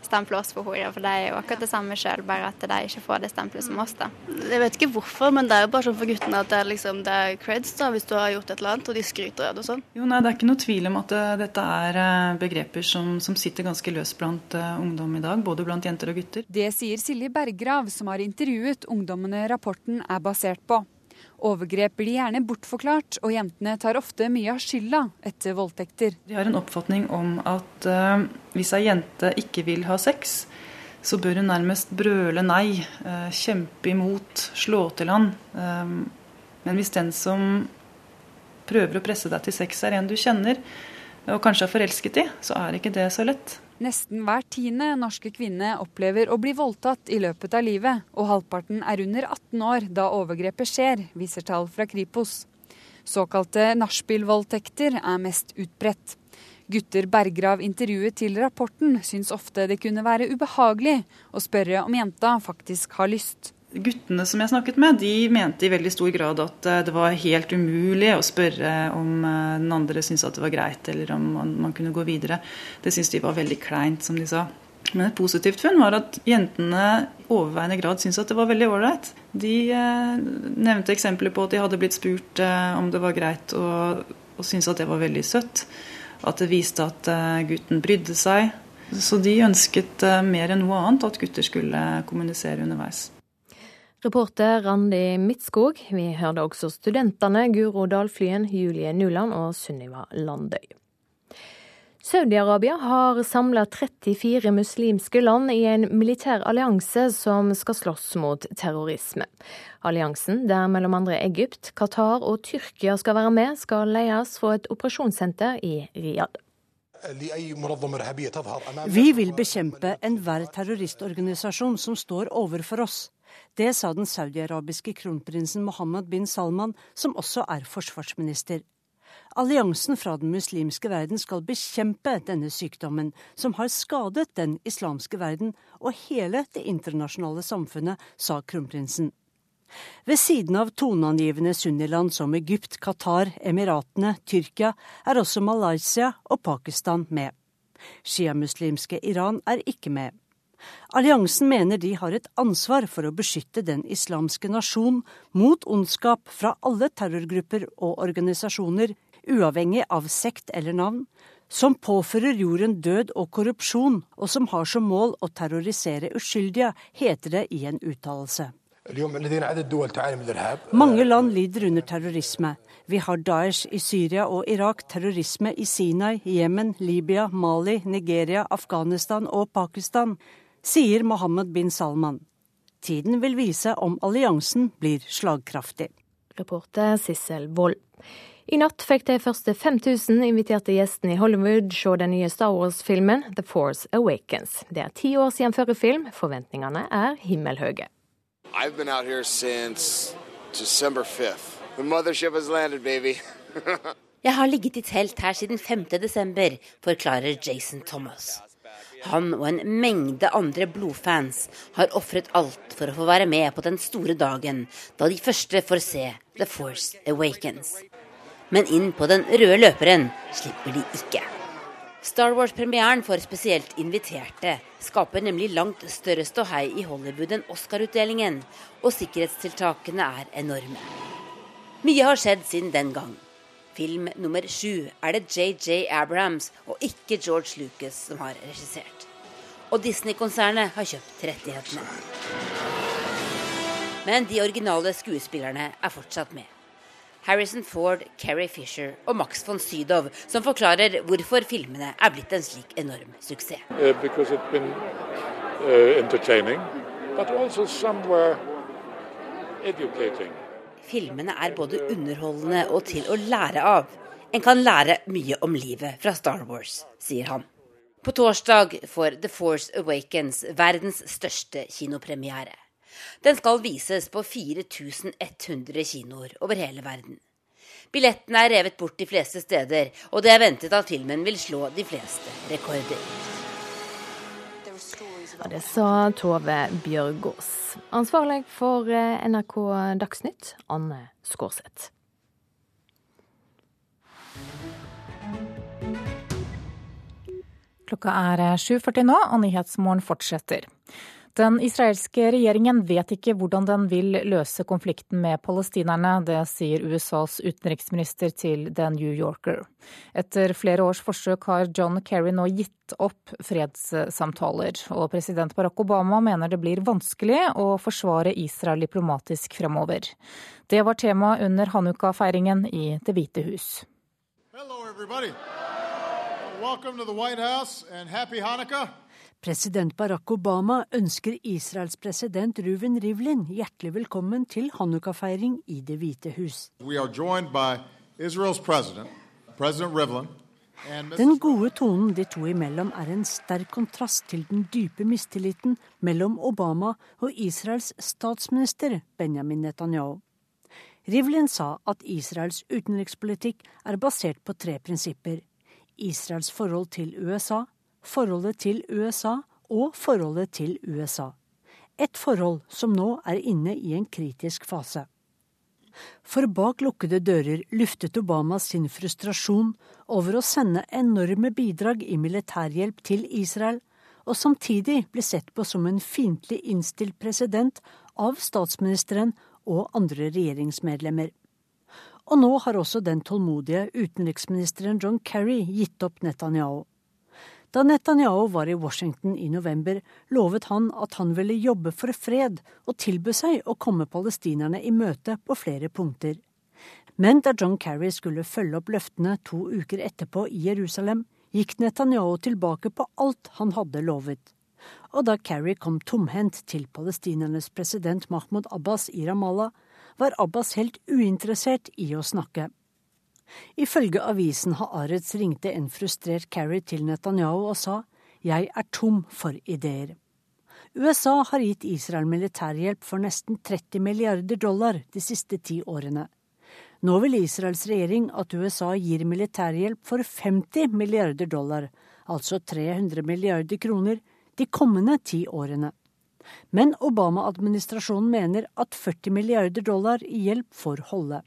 eh, stempler oss for horer, for de er jo akkurat det samme sjøl, bare at de ikke får det stempelet som oss. da. Jeg vet ikke hvorfor, men det er jo bare sånn for guttene at det er, liksom, det er creds da, hvis du har gjort et eller annet, og de skryter av det og sånn. Jo, nei, Det er ikke noe tvil om at uh, dette er uh, begreper som, som, sitter ganske løst blant uh, ungdom i dag, både blant jenter og gutter. Det sier Silje Berggrav, som har intervjuet ungdommene rapporten er basert på. Overgrep blir gjerne bortforklart, og jentene tar ofte mye av skylda etter voldtekter. De har en oppfatning om at uh, hvis ei jente ikke vil ha sex, så bør hun nærmest brøle nei, uh, kjempe imot, slå til han. Um, men hvis den som prøver å presse deg til sex, er en du kjenner, og kanskje er forelsket i, så er ikke det så lett. Nesten hver tiende norske kvinne opplever å bli voldtatt i løpet av livet, og halvparten er under 18 år da overgrepet skjer, viser tall fra Kripos. Såkalte nachspiel-voldtekter er mest utbredt. Gutter Berggrav intervjuet til rapporten syns ofte det kunne være ubehagelig å spørre om jenta faktisk har lyst. Guttene som jeg snakket med, de mente i veldig stor grad at eh, det var helt umulig å spørre om eh, den andre syntes at det var greit, eller om man, kunne gå videre. Det syntes de var veldig kleint, som de sa. Men et positivt funn var at jentene i overveiende grad syntes at det var veldig ålreit. De eh, nevnte eksempler på at de hadde blitt spurt om det var greit, og, og syntes at det var veldig søtt. At det viste at gutten brydde seg. Så de ønsket mer enn noe annet at gutter skulle kommunisere underveis. Reporter Randi Midtskog. Vi hørte også studentene Guro Dalflyen, Julie Nuland og Sunniva Landøy. Saudi-Arabia har samla 34 muslimske land i en militær allianse som skal slåss mot terrorisme. Alliansen, der mellom andre Egypt, Qatar og Tyrkia skal være med, skal leies fra et operasjonssenter i Riyadh. Vi vil bekjempe enhver terroristorganisasjon som står overfor oss. Det sa den saudiarabiske kronprinsen Mohammed bin Salman, som også er forsvarsminister. Alliansen fra den muslimske verden skal bekjempe denne sykdommen, som har skadet den islamske verden og hele det internasjonale samfunnet, sa kronprinsen. Ved siden av toneangivende sunniland som Egypt, Qatar, Emiratene, Tyrkia, er også Malaysia og Pakistan med. Sjiamuslimske Iran er ikke med. Alliansen mener de har et ansvar for å beskytte den islamske nasjon mot ondskap fra alle terrorgrupper og organisasjoner, uavhengig av sekt eller navn, som påfører jorden død og korrupsjon, og som har som mål å terrorisere uskyldige, heter det i en uttalelse. Mange land lider under terrorisme. Vi har Daesh i Syria og Irak, terrorisme i Sinai, Jemen, Libya, Mali, Nigeria, Afghanistan og Pakistan, sier Mohammed bin Salman. Tiden vil vise om alliansen blir slagkraftig. Reporter Sissel Wold. I natt fikk de første 5000 inviterte gjestene i Hollywood se den nye Star Wars-filmen The Force Awakens. Det er ti år siden forrige film. Forventningene er himmelhøye. I've been out here since December 5th. The mothership baby. Jeg har ligget i telt her siden 5. desember, forklarer Jason Thomas. Han og en mengde andre blodfans har ofret alt for å få være med på den store dagen da de første får se The Force Awakens. Men inn på den røde løperen slipper de ikke. Star Wars-premieren for spesielt inviterte skaper nemlig langt større ståhei i Hollywood enn Oscar-utdelingen, og sikkerhetstiltakene er enorme. Mye har skjedd siden den gang. Film nummer sju er det JJ Abrahams og ikke George Lucas som har regissert. Og Disney-konsernet har kjøpt rettighetene. Men de originale skuespillerne er fortsatt med. Harrison Ford, Carrie Fisher og Max von Sydow, som forklarer hvorfor filmene er blitt en slik enorm suksess. Uh, been, uh, filmene er både underholdende og til å lære av. En kan lære mye om livet fra Star Wars, sier han. På torsdag får The Force Awakens verdens største kinopremiere. Den skal vises på 4100 kinoer over hele verden. Billettene er revet bort de fleste steder, og det er ventet at filmen vil slå de fleste rekorder. Ja, det sa Tove Bjørgaas. Ansvarlig for eh, NRK Dagsnytt, Anne Skårseth. Klokka er 7.40 nå, og Nyhetsmorgen fortsetter. Den israelske regjeringen vet ikke hvordan den vil løse konflikten med palestinerne. Det sier USAs utenriksminister til The New Yorker. Etter flere års forsøk har John Kerry nå gitt opp fredssamtaler. Og president Barack Obama mener det blir vanskelig å forsvare Israel diplomatisk fremover. Det var tema under Hanukka-feiringen i Det hvite hus. Hello, everybody. Welcome to the White House and happy. President Barack Obama ønsker Israels president Ruven Rivlin hjertelig velkommen til Hanukka-feiring i Det hvite hus. President, president Rivlin, Den gode tonen de to imellom er en sterk kontrast til den dype mistilliten mellom Obama og Israels statsminister Benjamin Netanyahu. Rivlin sa at Israels utenrikspolitikk er basert på tre prinsipper. Israels forhold til USA, forholdet til USA og forholdet til USA. Et forhold som nå er inne i en kritisk fase. For bak lukkede dører luftet Obama sin frustrasjon over å sende enorme bidrag i militærhjelp til Israel, og samtidig bli sett på som en fiendtlig innstilt president av statsministeren og andre regjeringsmedlemmer. Og nå har også den tålmodige utenriksministeren John Kerry gitt opp Netanyahu. Da Netanyahu var i Washington i november, lovet han at han ville jobbe for fred, og tilbød seg å komme palestinerne i møte på flere punkter. Men da John Kerry skulle følge opp løftene to uker etterpå i Jerusalem, gikk Netanyahu tilbake på alt han hadde lovet. Og da Kerry kom tomhendt til palestinernes president Mahmoud Abbas i Ramallah, var Abbas helt uinteressert i å snakke. Ifølge avisen Haaretz ringte en frustrert Kerry til Netanyahu og sa jeg er tom for ideer. USA har gitt Israel militærhjelp for nesten 30 milliarder dollar de siste ti årene. Nå vil Israels regjering at USA gir militærhjelp for 50 milliarder dollar, altså 300 milliarder kroner, de kommende ti årene. Men Obama-administrasjonen mener at 40 milliarder dollar i hjelp får holde.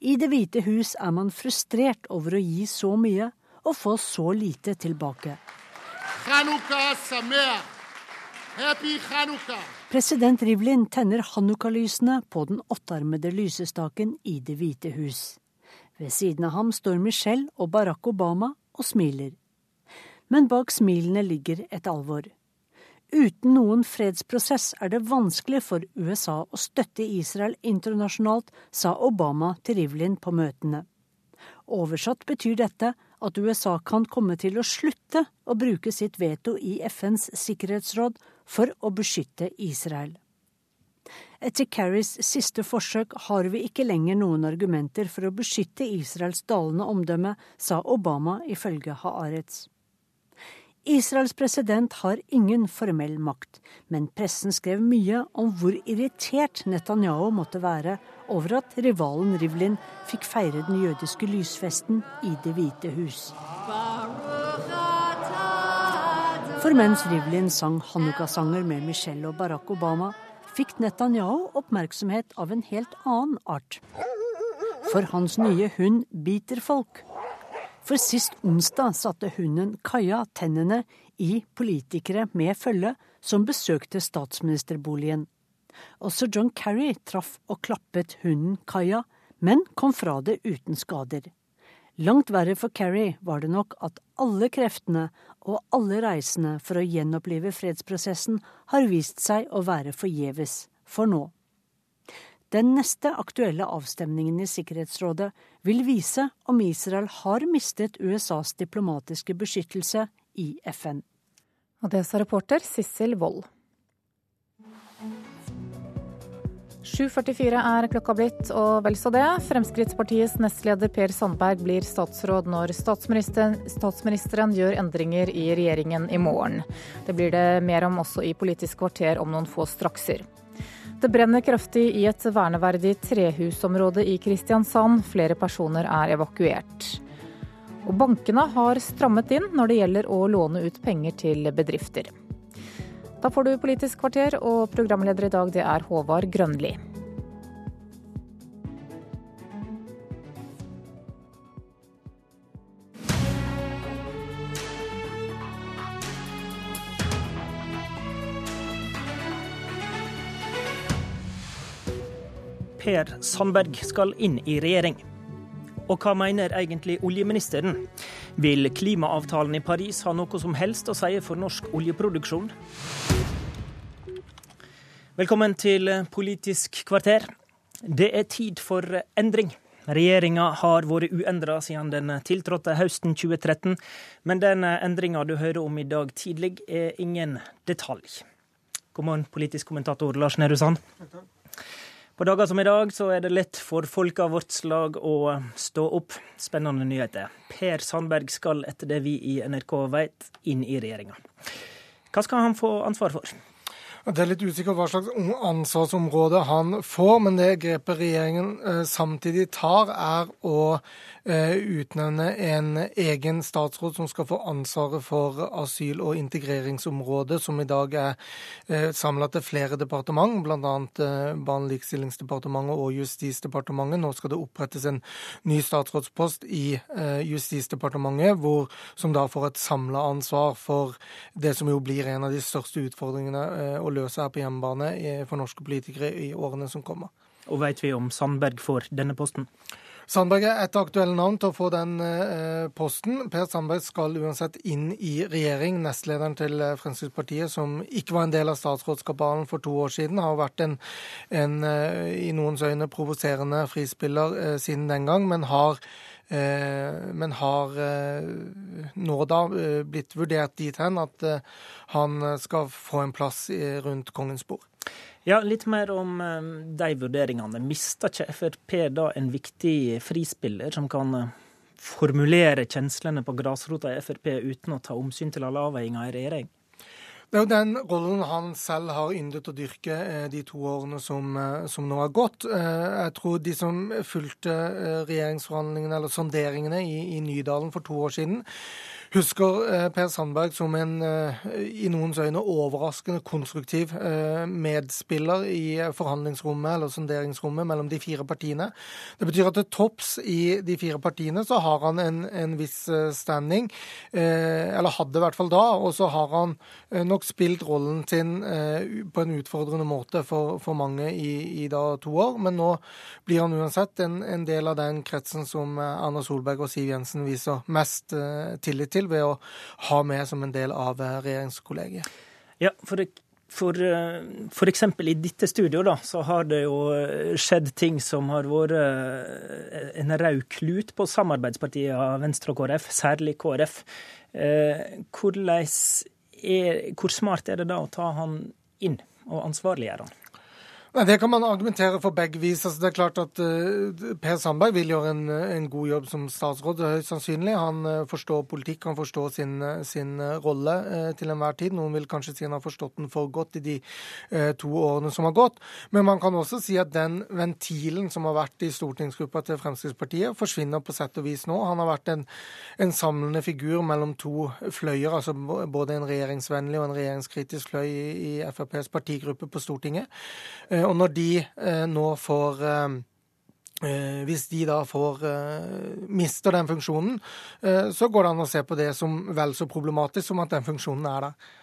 I Det hvite hus er man frustrert over å gi så mye og få så lite tilbake. President Rivlin tenner Hanukka-lysene på den åttearmede lysestaken i Det hvite hus. Ved siden av ham står Michelle og Barack Obama og smiler. Men bak smilene ligger et alvor. Uten noen fredsprosess er det vanskelig for USA å støtte Israel internasjonalt, sa Obama til Rivlin på møtene. Oversatt betyr dette at USA kan komme til å slutte å bruke sitt veto i FNs sikkerhetsråd for å beskytte Israel. Etter Kerrys siste forsøk har vi ikke lenger noen argumenter for å beskytte Israels dalende omdømme, sa Obama ifølge Haaretz. Israels president har ingen formell makt, men pressen skrev mye om hvor irritert Netanyahu måtte være over at rivalen Rivlin fikk feire den jødiske lysfesten i Det hvite hus. For mens Rivlin sang Hanukka-sanger med Michelle og Barack Obama, fikk Netanyahu oppmerksomhet av en helt annen art. For hans nye hund biter folk. For sist onsdag satte hunden Kaja tennene i politikere med følge som besøkte statsministerboligen. Også John Kerry traff og klappet hunden Kaja, men kom fra det uten skader. Langt verre for Kerry var det nok at alle kreftene og alle reisene for å gjenopplive fredsprosessen har vist seg å være forgjeves for nå. Den neste aktuelle avstemningen i Sikkerhetsrådet vil vise om Israel har mistet USAs diplomatiske beskyttelse i FN. Og det sa reporter Sissel Wold. 7.44 er klokka blitt, og vel så det. Fremskrittspartiets nestleder Per Sandberg blir statsråd når statsministeren, statsministeren, gjør endringer i regjeringen i morgen. Det blir det mer om også i Politisk kvarter om noen få strakser. Det brenner kraftig i et verneverdig trehusområde i Kristiansand. Flere personer er evakuert. Og bankene har strammet inn når det gjelder å låne ut penger til bedrifter. Da får du Politisk kvarter, og programleder i dag det er Håvard Grønli. Per Sandberg skal inn i regjering. Og hva mener egentlig oljeministeren? Vil klimaavtalen i Paris ha noe som helst å si for norsk oljeproduksjon? Velkommen til Politisk kvarter. Det er tid for endring. Regjeringa har vært uendra siden den tiltrådte høsten 2013, men den endringa du hører om i dag tidlig, er ingen detalj. God morgen, politisk kommentator Lars Nehru Sand. På dager som i dag så er det lett for folk av vårt slag å stå opp. Spennende nyheter. Per Sandberg skal, etter det vi i NRK vet, inn i regjeringa. Hva skal han få ansvar for? Det er litt usikkert hva slags ansvarsområde han får, men det grepet regjeringen eh, samtidig tar, er å eh, utnevne en egen statsråd som skal få ansvaret for asyl- og integreringsområdet, som i dag er eh, samla til flere departement, bl.a. Barne- likestillingsdepartementet og Justisdepartementet. Nå skal det opprettes en ny statsrådspost i Justisdepartementet, hvor, som da får et samla ansvar for det som jo blir en av de største utfordringene. å løse her på hjemmebane for norske politikere i årene som kommer. Og vet vi om Sandberg får denne posten? Sandberg er et aktuelt navn til å få den eh, posten. Per Sandberg skal uansett inn i regjering. Nestlederen til eh, Fremskrittspartiet, som ikke var en del av statsrådskabalen for to år siden, har vært en, en eh, i noens øyne provoserende frispiller siden den gang, men har men har eh, nå da blitt vurdert dit hen at han skal få en plass rundt kongens bord. Ja, Litt mer om de vurderingene. Mister ikke Frp da en viktig frispiller som kan formulere kjenslene på grasrota i Frp uten å ta omsyn til alle avveininger i regjering? Det er jo den rollen han selv har yndet å dyrke eh, de to årene som, eh, som, nå har gått. Eh, jeg tror de som fulgte regjeringsforhandlingene eller sonderingene i, i Nydalen for to år siden, husker eh, Per Sandberg som en eh, i noens øyne overraskende konstruktiv eh, medspiller i forhandlingsrommet eller sonderingsrommet mellom de fire partiene. Det betyr at til topps i de fire partiene så har han en, en viss standing, eller hadde i hvert fall da. Og så har han nok spilt rollen sin på en utfordrende måte for, for mange i, i, da to år. Men nå blir han uansett en, en del av den kretsen som Erna Solberg og Siv Jensen viser mest tillit til til ved å ha med som en del av eh, regjeringskollegiet. Ja, for, det, for, eh, for eksempel i dette studioet da, så har det jo eh, skjedd ting som har vært en rød klut på samarbeidspartiene Venstre og KrF, særlig KrF. Hvordan er, hvor smart er det da å ta han inn og ansvarliggjøre han? Nei, Det kan man argumentere for begge vis. Altså, det er klart at uh, Per Sandberg vil gjøre en, en, god jobb som statsråd, høyst sannsynlig. Han uh, forstår politikk, han forstår sin, sin uh, rolle til enhver tid. Noen vil kanskje si han har forstått den for godt i de to årene som har gått. Men man kan også si at den ventilen som har vært i stortingsgruppa til Fremskrittspartiet, forsvinner på sett og vis nå. Han har vært en, en samlende figur mellom to fløyer, altså både en regjeringsvennlig og en regjeringskritisk fløy i, i FrPs partigruppe på Stortinget. Og når de eh, nå får eh, eh, hvis de da får mister den funksjonen, så går det an å se på det som vel så problematisk som at den funksjonen er der.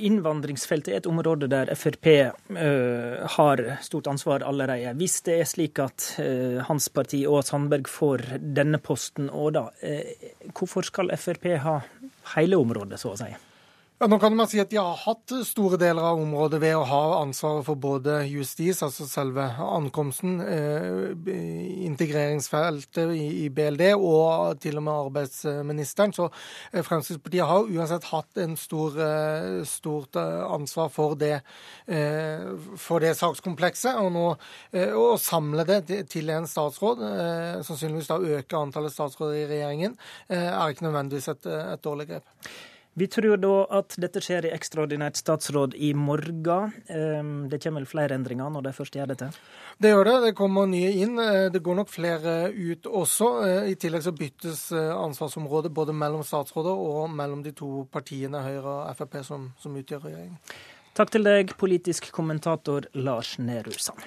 Innvandringsfeltet er et område der Frp uh, har stort ansvar allerede. Hvis det er slik at uh, hans parti og Sandberg får denne posten òg, da, uh, hvorfor skal Frp ha hele området, så å si? Ja, nå kan man si at De har hatt store deler av området ved å ha ansvaret for både justis, altså selve ankomsten, eh, integreringsfeltet i, BLD og til og med arbeidsministeren. Så eh, Fremskrittspartiet har uansett hatt en stor, eh, stort ansvar for det, for det sakskomplekset. Og nå å samle det til en statsråd, sannsynligvis da øke antallet statsråder i regjeringen, er ikke nødvendigvis et, et dårlig grep. Vi tror da at dette skjer i ekstraordinært statsråd i morgen. Ehm, det kommer vel flere endringer når de først gjør dette? Det gjør det. Det kommer nye inn. Eh, det går nok flere ut også. Eh, I tillegg så byttes eh, ansvarsområdet både mellom statsråder og mellom de to partiene Høyre og Frp som, som utgjør regjeringen. Takk til deg, politisk kommentator Lars Nehru Sand.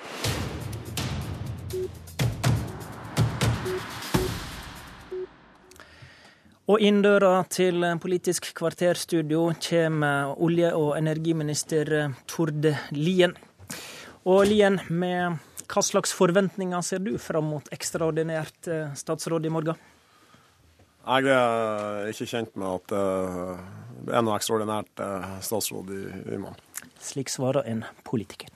Og inn døra til Politisk kvarterstudio kommer olje- og energiminister Tord Lien. Og Lien, med hva slags forventninger ser du fram mot ekstraordinært eh, statsråd i morgen? Jeg er ikke kjent med at eh, det er noe ekstraordinært eh, statsråd i, i morgen. Slik svarer en politiker.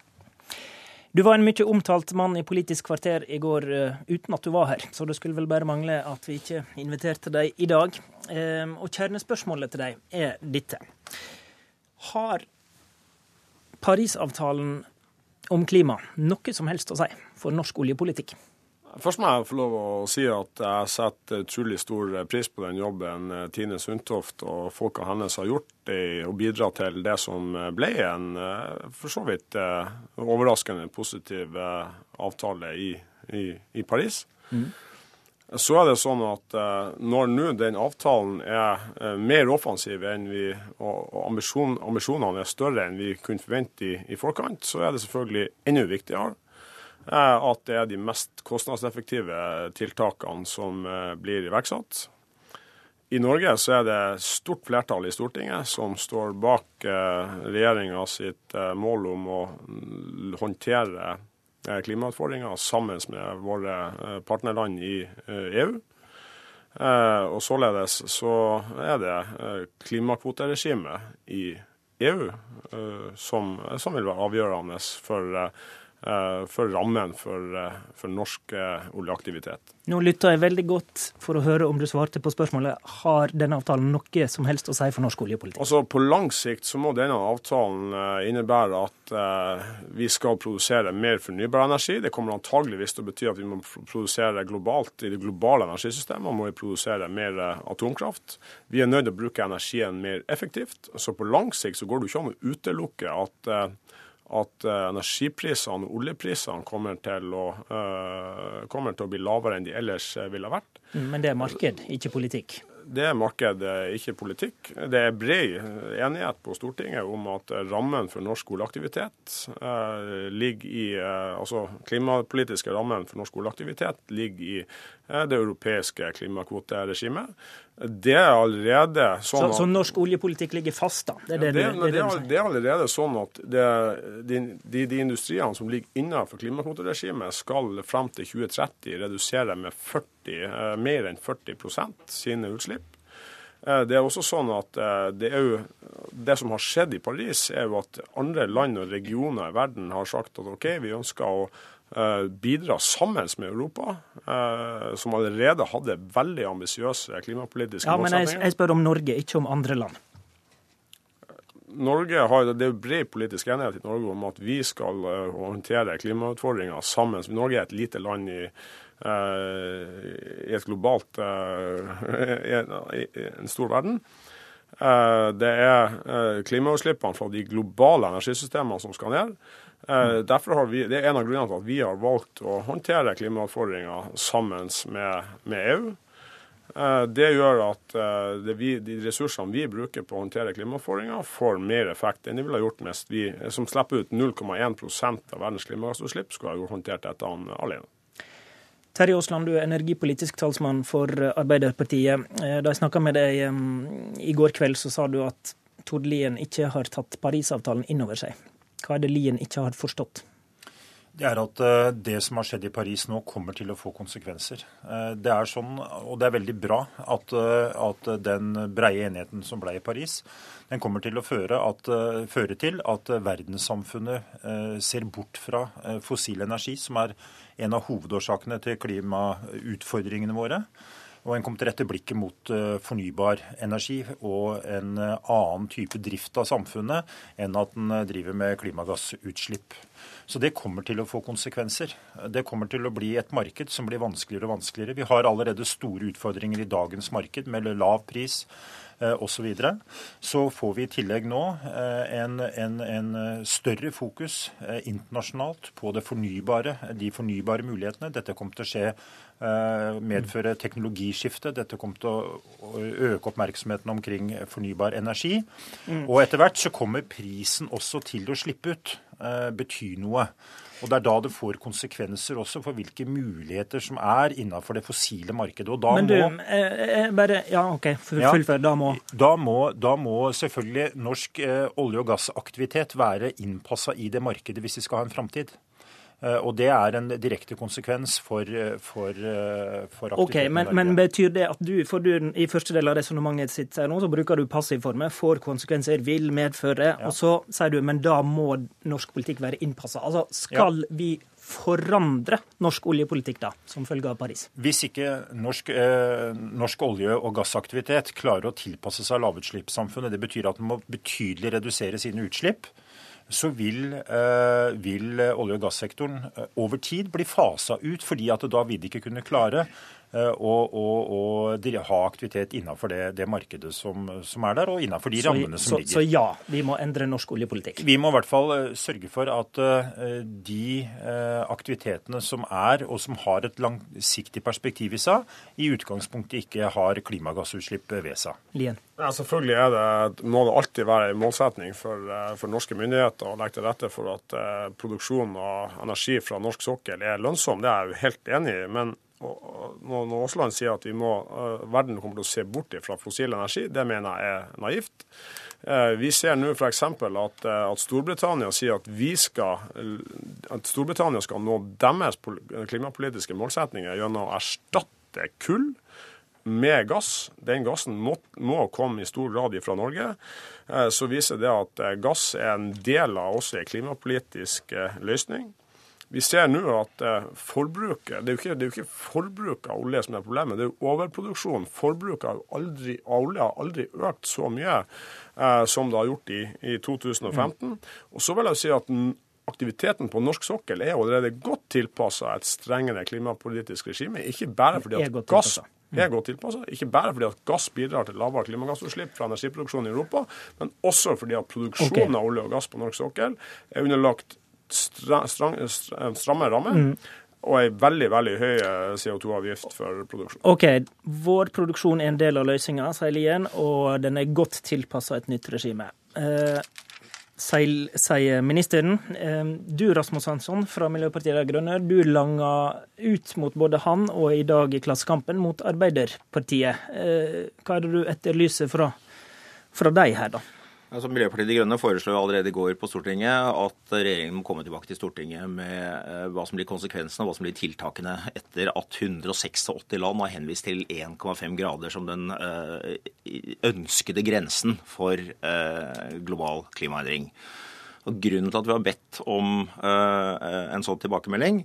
Du var en mye omtalt mann i Politisk kvarter i går uh, uten at du var her, så det skulle vel bare mangle at vi ikke inviterte deg i dag. Uh, og kjernespørsmålet til deg er dette. Har Parisavtalen om klima noe som helst å si for norsk oljepolitikk? Først må jeg få lov å si at jeg setter utrolig stor pris på den jobben eh, Tine Sundtoft og folka hennes har gjort i å bidra til det som ble en eh, for så vidt eh, overraskende positiv avtale i, i, i Paris. Mm. Så er det sånn at når nå den avtalen er mer offensiv enn vi, og ambisjon, ambisjonene er større enn vi kunne forvente i, i forkant, så er det selvfølgelig enda viktigere at det er de mest kostnadseffektive tiltakene som eh, blir iverksatt. I Norge så er det stort flertall i Stortinget som står bak eh, regjeringa sitt eh, mål om å håndtere klimautfordringer sammen med våre partnerland i EU. Og således så er det klimakvoteregimet i EU som, som vil være avgjørende for for rammen for, for norsk oljeaktivitet. Nå lytta jeg veldig godt for å høre om du svarte på spørsmålet har denne avtalen noe som helst å si for norsk oljepolitikk? Altså På lang sikt så må denne avtalen eh, innebære at eh, vi skal produsere mer fornybar energi. Det kommer antageligvis til å bety at vi må produsere globalt i det globale energisystemet. Må vi produsere mer eh, atomkraft. Vi er nødt til å bruke energien mer effektivt. Så på lang sikt så går det ikke an å utelukke at eh, at eh, energiprisene og oljeprisene kommer til, å, uh, kommer til å bli lavere enn de ellers eh, ville vært. Mm, men det er marked, ikke politikk? Det er marked, ikke politikk. Det er bred enighet på Stortinget om at rammen for norsk oljeaktivitet uh, ligger i uh, Altså klimapolitiske rammen for norsk oljeaktivitet ligger i det europeiske klimakvoteregimet. Det er allerede sånn at, så, så, norsk oljepolitikk ligger fast, da? Det er, det, ja, det, det, det er, allerede sånn at de, de, de, industriene som ligger innenfor klimakvoteregimet, skal frem til 2030 redusere med 40, eh, mer enn 40 sine utslipp. Eh, det er også sånn at eh, det, er jo, det som har skjedd i Paris, er jo at andre land og regioner i verden har sagt at OK, vi ønsker å bidra sammen med Europa, eh, som allerede hadde veldig ambisiøse klimapolitiske ja, målsettinger. Men jeg, jeg spør om Norge, ikke om andre land. Norge har, Det er bred politisk enighet i Norge om at vi skal eh, håndtere klimautfordringer sammen. Norge er et lite land i, i et globalt i en stor verden. Det er klimautslippene fra de globale energisystemene som skal ned. Eh, derfor har vi, Det er en av grunnene til at vi har valgt å håndtere klimautfordringa sammen med, med, EU. Eh, det gjør at eh, det vi, de ressursene vi bruker på å håndtere klimautfordringa, får mer effekt enn de ville gjort hvis vi, som slipper ut 0,1% av verdens klimagassutslipp, skulle ha håndtert dette alene. Terje Aasland, du er energipolitisk talsmann for Arbeiderpartiet. Da jeg snakka med deg i går kveld, så sa du at Tord Lien ikke har tatt Parisavtalen inn over seg. Hva er det Lien ikke har forstått? Det er at eh, det som har skjedd i Paris nå, kommer til å få konsekvenser. Eh, det er sånn, og det er veldig bra at, eh, at den breie enigheten som ble i Paris, den kommer til å føre, at, føre til at verdenssamfunnet ser bort fra fossil energi, som er en av hovedårsakene til klimautfordringene våre. Og en kommer til rette blikket mot eh, fornybar energi og en eh, annen type drift av samfunnet enn at en eh, driver med klimagassutslipp. Så det kommer til å få konsekvenser. Det kommer til å bli et marked som blir vanskeligere og vanskeligere. Vi har allerede store utfordringer i dagens marked med lav pris osv. Så, videre. så får vi i tillegg nå en, en, en større fokus internasjonalt på det fornybare, de fornybare mulighetene. Dette kommer til å skje Eh, medføre teknologiskifte. Dette kommer til å øke oppmerksomheten omkring fornybar energi. Mm. Og etter hvert så kommer prisen også til å slippe ut, eh, bety noe. Og Det er da det får konsekvenser også for hvilke muligheter som er innenfor det fossile markedet. Og da Men du, må, eh, bare, ja, OK, fullfør. Da må da må, da må selvfølgelig norsk eh, olje- og gassaktivitet være innpassa i det markedet hvis vi skal ha en framtid. Eh, og det er en direkte konsekvens for, eh, for, eh, for aktiviteten. Okay, men, men, betyr det at du, for du i første del av resonnementet sitt sier nå, så bruker du passivformer, får konsekvenser, vil medføre, ja. og så sier du men da må norsk politikk være innpassa. Altså skal ja. vi forandre norsk oljepolitikk da, som følge av Paris? Hvis ikke norsk, eh, norsk olje- og gassaktivitet klarer å tilpasse seg lavutslippssamfunnet, det betyr at den må betydelig redusere sine utslipp, så vil, eh, vil olje- og gassektoren eh, over tid bli fasa ut, fordi at da vil de ikke kunne klare og, og, og ha aktivitet innenfor det, det markedet som, som, er der, og innenfor de så, rammene som så, ligger. Så ja, vi må endre norsk oljepolitikk? Vi må i hvert fall eh, sørge for at uh, de uh, aktivitetene som er, og som har et langsiktig perspektiv i seg, i utgangspunktet ikke har klimagassutslipp ved seg. Lien. Ja, selvfølgelig er det, må det alltid være en målsetning for, for norske myndigheter å legge til rette for at uh, produksjon av energi fra norsk sokkel er lønnsom. Det er jeg jo helt enig i. men når Aasland sier at må, uh, verden kommer til å se bort fra fossil energi, det mener jeg er naivt. Uh, vi ser nå f.eks. At, uh, at Storbritannia sier at, skal, at Storbritannia skal nå deres klimapolitiske målsetninger gjennom å erstatte kull med gass. Den gassen må, må, komme i stor grad fra Norge. Så viser det at gass er en del av også en klimapolitisk løsning. Vi ser nå at eh, forbruket det er, jo ikke, det er jo ikke forbruket av olje som er problemet, det er jo overproduksjon. Forbruket av aldri, olje har aldri økt så mye eh, som det har gjort i, i 2015. Mm. Og så vil jeg si at aktiviteten på norsk sokkel er allerede godt tilpassa et strengere klimapolitisk regime. Ikke bare fordi at gass er godt tilpassa, ikke bare fordi at gass bidrar til lavere klimagassutslipp fra energiproduksjonen i Europa, men også fordi at produksjonen okay. av olje og gass på norsk sokkel er underlagt stra, stramme rammer. Mm. Og ei veldig veldig høy eh, CO2-avgift for produksjon. Ok, Vår produksjon er en del av løsninga, sier Lien, og den er godt tilpassa et nytt regime. Eh, sier ministeren. Du Rasmus Hansson fra Miljøpartiet De Grønne, du langa ut mot både han og i dag i Klassekampen mot Arbeiderpartiet. Eh, hva er det du etterlyser fra, fra deg her, da? Altså, Miljøpartiet De Grønne foreslo allerede i går på Stortinget at regjeringen må komme tilbake til Stortinget med eh, hva som blir konsekvensene og hva som blir tiltakene etter at 186 land har henvist til 1,5 grader som den eh, ønskede grensen for eh, global klimaendring. Og Grunnen til at vi har bedt om en sånn tilbakemelding,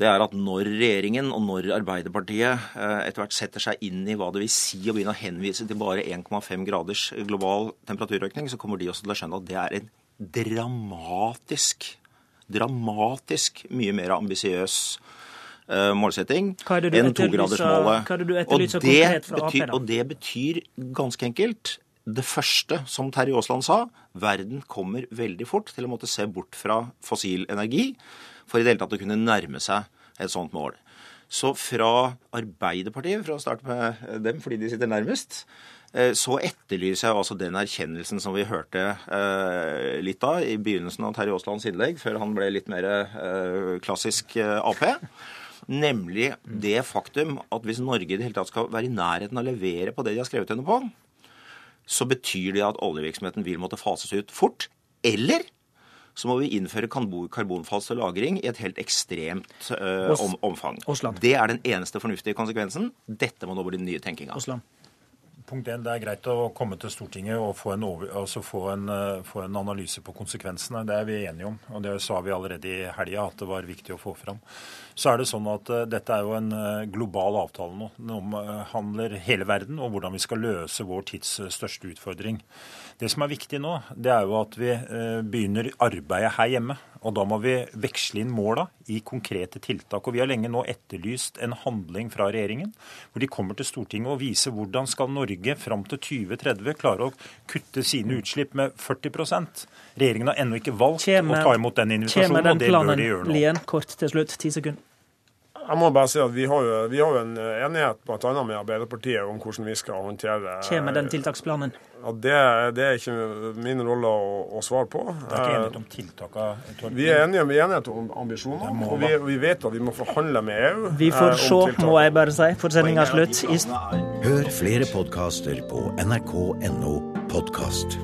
det er at når regjeringen og når Arbeiderpartiet eh, etter hvert setter seg inn i hva det vil si å begynne å henvise til bare 1,5 graders global temperaturøkning, så kommer de også til å skjønne at det er en dramatisk, dramatisk mye mer ambisiøs uh, målsetting enn togradersmålet. Og, det og det betyr ganske enkelt det første, som Terje Aasland sa, verden kommer veldig fort til å måtte se bort fra fossil energi for i det hele tatt å kunne nærme seg et sånt mål. Så fra Arbeiderpartiet, for å starte med dem fordi de sitter nærmest, eh, så etterlyser jeg altså den erkjennelsen som vi hørte eh, litt av i begynnelsen av Terje Aaslands innlegg, før han ble litt mer eh, klassisk Ap. Nemlig det faktum at hvis Norge i det hele tatt skal være i nærheten av å levere på det de har skrevet under på, så betyr det at oljevirksomheten vil måtte fases ut fort. Eller så må vi innføre karbonfangst og -lagring i et helt ekstremt uh, om, omfang. Osland. Det er den eneste fornuftige konsekvensen. Dette må nå bli den nye tenkinga. Punkt 1, Det er greit å komme til Stortinget og få en, over, altså få, en, uh, få en, analyse på konsekvensene. Det er vi enige om. og Det sa vi allerede i helga at det var viktig å få fram. Så er det sånn at uh, Dette er jo en global avtale nå. Den omhandler hele verden og hvordan vi skal løse vår tids største utfordring. Det som er viktig nå, det er jo at vi eh, begynner arbeidet her hjemme. Og da må vi veksle inn måla i konkrete tiltak. Og vi har lenge nå etterlyst en handling fra regjeringen, hvor de kommer til Stortinget og viser hvordan skal Norge fram til 2030 klare å kutte sine utslipp med 40% Regjeringen har ennå ikke valgt kjemme, å ta imot den invitasjonen, og det bør de gjøre nå. Lien, kort til slutt, ti sekunder. Jeg må bare si at Vi har jo, vi har jo en enighet bl.a. med Arbeiderpartiet om hvordan vi skal håndtere Kommer den tiltaksplanen? Ja, det, det, er ikke min rolle å, å svare på. Det er ikke enighet om tiltakene? Vi er enige, om enighet om ambisjoner. Og vi, vi, vet at vi må forhandle med EU. Vi får eh, se, må jeg bare si, for sendinga slutt. Hør flere podkaster på nrk.no podkast.